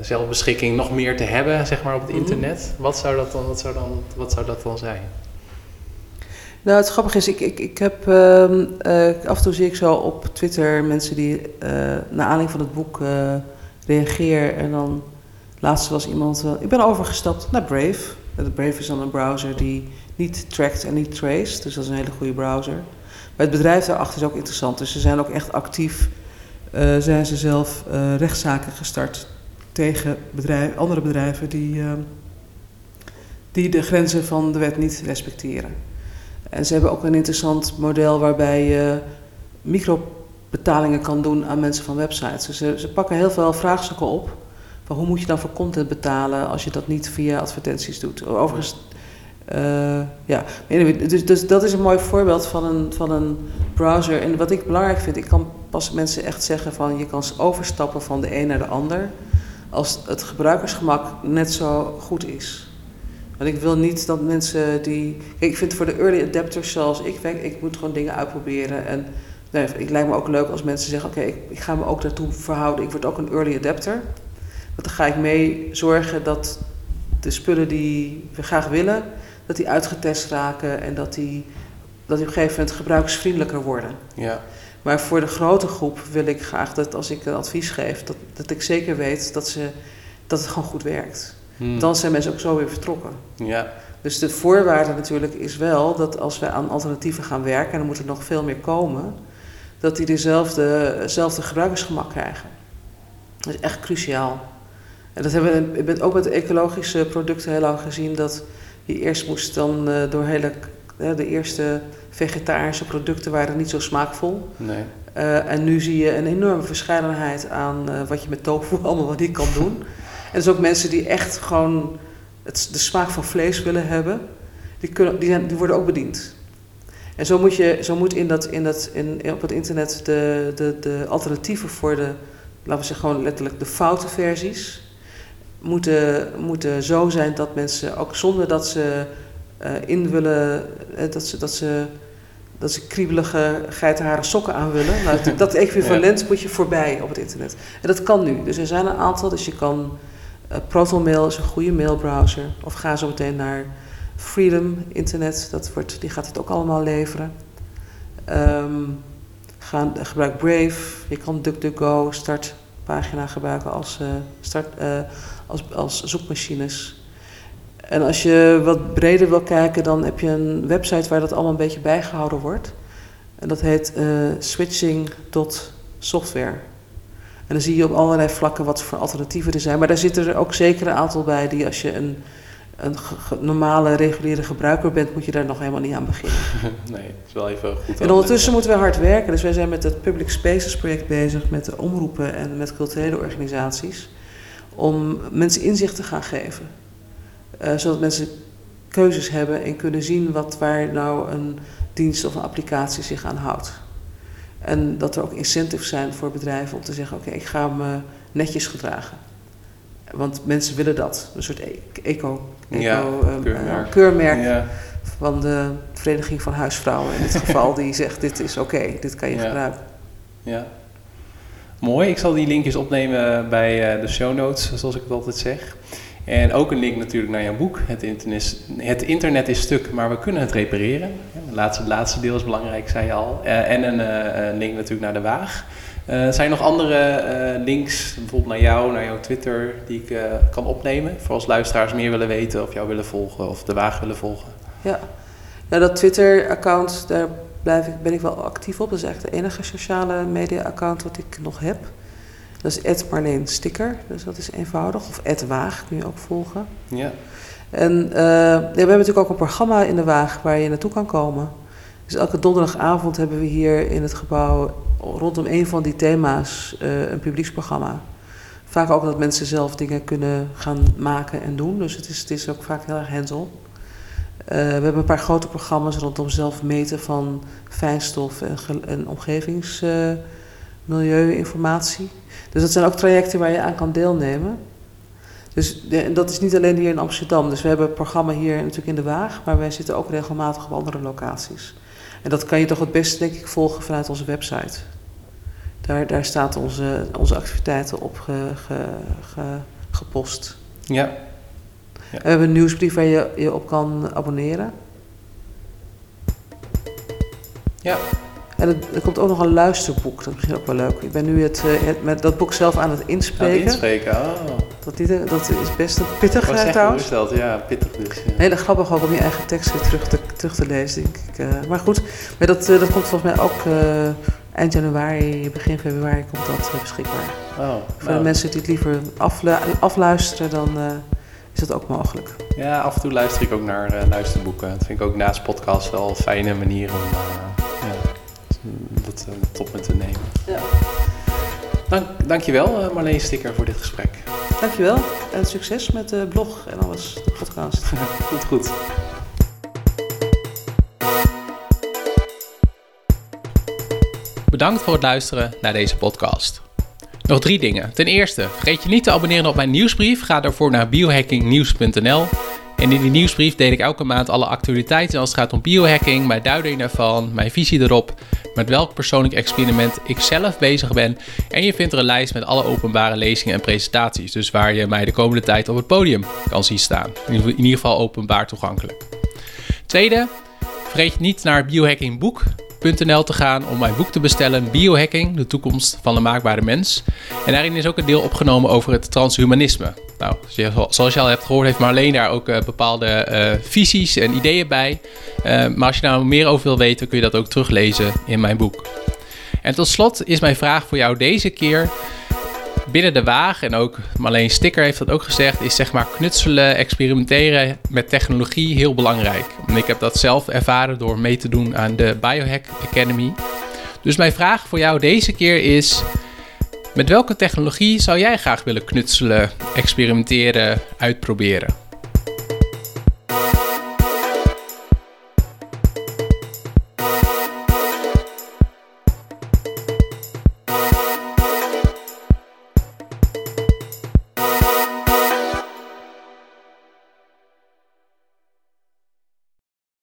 [SPEAKER 2] zelfbeschikking nog meer te hebben zeg maar, op het mhm. internet. Wat zou dat dan, wat zou dan, wat zou dat dan zijn?
[SPEAKER 1] Nou, het grappige is, ik, ik, ik heb uh, af en toe zie ik zo op Twitter mensen die uh, naar aanleiding van het boek uh, reageren. En dan laatst was iemand, ik ben overgestapt naar Brave. Brave is dan een browser die niet trackt en niet traced, dus dat is een hele goede browser. Maar het bedrijf daarachter is ook interessant, dus ze zijn ook echt actief, zijn ze zelf rechtszaken gestart tegen bedrijf, andere bedrijven die, ehm, die de grenzen van de wet niet respecteren. En ze hebben ook een interessant model waarbij je microbetalingen kan doen aan mensen van websites. Dus ze, ze pakken heel veel vraagstukken op. Van hoe moet je dan voor content betalen als je dat niet via advertenties doet? Overigens, uh, ja. Dus, dus, dat is een mooi voorbeeld van een, van een browser. En wat ik belangrijk vind, ik kan pas mensen echt zeggen van je kan overstappen van de een naar de ander. Als het gebruikersgemak net zo goed is. Want ik wil niet dat mensen die. Kijk, ik vind voor de early adapters zoals ik werk, ik moet gewoon dingen uitproberen. En nee, ik lijkt me ook leuk als mensen zeggen: Oké, ik, ik, ga me ook daartoe verhouden. Ik word ook een early adapter. Want dan ga ik mee zorgen dat de spullen die we graag willen, dat die uitgetest raken en dat die, dat die op een gegeven moment gebruiksvriendelijker worden. Ja. Maar voor de grote groep wil ik graag dat als ik een advies geef, dat, dat ik zeker weet dat, ze, dat het gewoon goed werkt.
[SPEAKER 2] Hmm.
[SPEAKER 1] Dan zijn mensen ook zo weer vertrokken.
[SPEAKER 2] Ja,
[SPEAKER 1] Dus de voorwaarde natuurlijk is wel dat als wij aan alternatieven gaan werken, en er moet er nog veel meer komen, dat die dezelfde, dezelfde gebruikersgemak krijgen. Dat is echt cruciaal. En dat hebben we met- ook met de ecologische producten heel lang gezien, dat je eerst moest dan eh, door hele, de eerste vegetarische producten waren niet zo smaakvol.
[SPEAKER 2] nee.
[SPEAKER 1] Eh, en nu zie je een enorme verscheidenheid aan eh, wat je met tofu allemaal wat niet kan doen. En zijn ook mensen die echt gewoon het, de smaak van vlees willen hebben. Die, kunnen, die, zijn, die worden ook bediend. En zo moet, je, zo moet in dat, in dat, in, op het internet de, de, de alternatieven voor de, laten we zeggen gewoon letterlijk de foute versies, moeten, moeten zo zijn dat mensen ook zonder dat ze eh, in willen, eh, dat ze, dat ze dat ze kriebelige geitenharen sokken aan willen. Nou, dat- dat equivalent moet je voorbij op het internet. En dat kan nu. Dus er zijn een aantal. Dus je kan... eh, ProtonMail is een goede mailbrowser. Of ga zo meteen naar Freedom Internet. Dat wordt, die gaat het ook allemaal leveren. Ehm, ga, gebruik Brave. Je kan DuckDuckGo startpagina gebruiken als, eh, start, eh, als, als zoekmachines. En als je wat breder wil kijken, dan heb je een website waar dat allemaal een beetje bijgehouden wordt. En dat heet eh, switching.software. En dan zie je op allerlei vlakken wat voor alternatieven er zijn. Maar daar zitten er ook zeker een aantal bij die als je een, een normale, reguliere gebruiker bent, moet je daar nog helemaal niet aan beginnen.
[SPEAKER 2] nee, het is wel even goed.
[SPEAKER 1] En ondertussen moeten we hard werken. Dus wij zijn met het Public Spaces project bezig, met de omroepen en met culturele organisaties. Om mensen inzicht te gaan geven. Eh, zodat mensen keuzes hebben en kunnen zien wat, waar nou een dienst of een applicatie zich aan houdt. En dat er ook incentives zijn voor bedrijven om te zeggen: oké, ik ga me netjes gedragen. Want mensen willen dat. Een soort e- eco, eco
[SPEAKER 2] Ja,
[SPEAKER 1] ehm,
[SPEAKER 2] keurmerk.
[SPEAKER 1] eh, van de Vereniging van Huisvrouwen in dit geval, die zegt: dit is oké, dit kan je
[SPEAKER 2] Ja.
[SPEAKER 1] gebruiken.
[SPEAKER 2] ja. Mooi, ik zal die linkjes opnemen bij eh, de show notes, zoals ik het altijd zeg. En ook een link natuurlijk naar jouw boek. Het internet, het internet is stuk, maar we kunnen het repareren. Het laatste, laatste deel is belangrijk, zei je al. Eh, en een eh, een link natuurlijk naar de Waag. Eh, zijn er nog andere links, bijvoorbeeld naar jou, naar jouw Twitter, die ik kan opnemen? Voor als luisteraars meer willen weten of jou willen volgen of de Waag willen volgen.
[SPEAKER 1] Ja, dat Twitter-account, daar blijf ik, ben ik wel actief op. Dat is eigenlijk de enige sociale media-account wat ik nog heb. Dat is Marleen Sticker, dus dat is eenvoudig. Of Waag kun je ook volgen.
[SPEAKER 2] Ja,
[SPEAKER 1] En eh, we hebben natuurlijk ook een programma in de Waag waar je naartoe kan komen. Dus elke donderdagavond hebben we hier in het gebouw rondom een van die thema's eh, een publieksprogramma. Vaak ook dat mensen zelf dingen kunnen gaan maken en doen. Dus het is, het is ook vaak heel erg hands-on. Eh, we hebben een paar grote programma's rondom zelf meten van fijnstof en, en omgevingsmilieuinformatie. Dus dat zijn ook trajecten waar je aan kan deelnemen. Dus de- dat is niet alleen hier in Amsterdam. Dus we hebben een programma hier natuurlijk in de Waag, maar wij zitten ook regelmatig op andere locaties. En dat kan je toch het beste, denk ik, volgen vanuit onze website. Daar, daar staat onze, onze activiteiten op ge- ge- ge- gepost.
[SPEAKER 2] ja,
[SPEAKER 1] En we hebben een nieuwsbrief waar je je op kan abonneren.
[SPEAKER 2] ja.
[SPEAKER 1] En er, er komt ook nog een luisterboek, dat is misschien ook wel leuk. Ik ben nu het, eh, het, met dat boek zelf aan het
[SPEAKER 2] Aan het
[SPEAKER 1] inspreken.
[SPEAKER 2] inspreken, oh.
[SPEAKER 1] dat, niet, dat is best pittig
[SPEAKER 2] wou
[SPEAKER 1] eh,
[SPEAKER 2] zeggen,
[SPEAKER 1] trouwens.
[SPEAKER 2] Ja, pittig dus. Ja.
[SPEAKER 1] Hele grappig ook om je eigen tekst weer terug te, terug te lezen, denk ik. eh. maar goed, maar dat, eh, dat komt volgens mij ook eh, eind januari, begin februari komt dat eh, beschikbaar.
[SPEAKER 2] Oh,
[SPEAKER 1] Voor
[SPEAKER 2] nou,
[SPEAKER 1] de mensen die het liever aflu- afluisteren, dan eh, is dat ook mogelijk.
[SPEAKER 2] Ja, af en toe luister ik ook naar eh, luisterboeken. Dat vind ik ook naast podcast wel een fijne manier om eh, ja, dat eh, tot me te nemen.
[SPEAKER 1] Ja.
[SPEAKER 2] Dank, dankjewel eh, Marleen Sticker voor dit gesprek.
[SPEAKER 1] Dankjewel en succes met de blog en alles, de podcast.
[SPEAKER 2] goed, goed. Bedankt voor het luisteren naar deze podcast. Nog drie dingen. Ten eerste, vergeet je niet te abonneren op mijn nieuwsbrief. Ga daarvoor naar biohackingnieuws.nl. En in die nieuwsbrief deel ik elke maand alle actualiteiten als het gaat om biohacking, mijn duiding daarvan, mijn visie erop, met welk persoonlijk experiment ik zelf bezig ben. En je vindt er een lijst met alle openbare lezingen en presentaties, dus waar je mij de komende tijd op het podium kan zien staan. In ieder- geval openbaar toegankelijk. Tweede, vergeet niet naar het biohacking boek biohack.nl te gaan om mijn boek te bestellen, Biohacking, de toekomst van de maakbare mens. En daarin is ook een deel opgenomen over het transhumanisme. Nou, zoals je al hebt gehoord, heeft Marleen daar ook uh, bepaalde uh, visies en ideeën bij. Uh, maar als je daar nou meer over wil weten, kun je dat ook teruglezen in mijn boek. En tot slot is mijn vraag voor jou deze keer binnen de waag, en ook Marleen Sticker heeft dat ook gezegd, is zeg maar knutselen, experimenteren met technologie heel belangrijk. En ik heb dat zelf ervaren door mee te doen aan de Biohack Academy. Dus mijn vraag voor jou deze keer is: met welke technologie zou jij graag willen knutselen, experimenteren, uitproberen?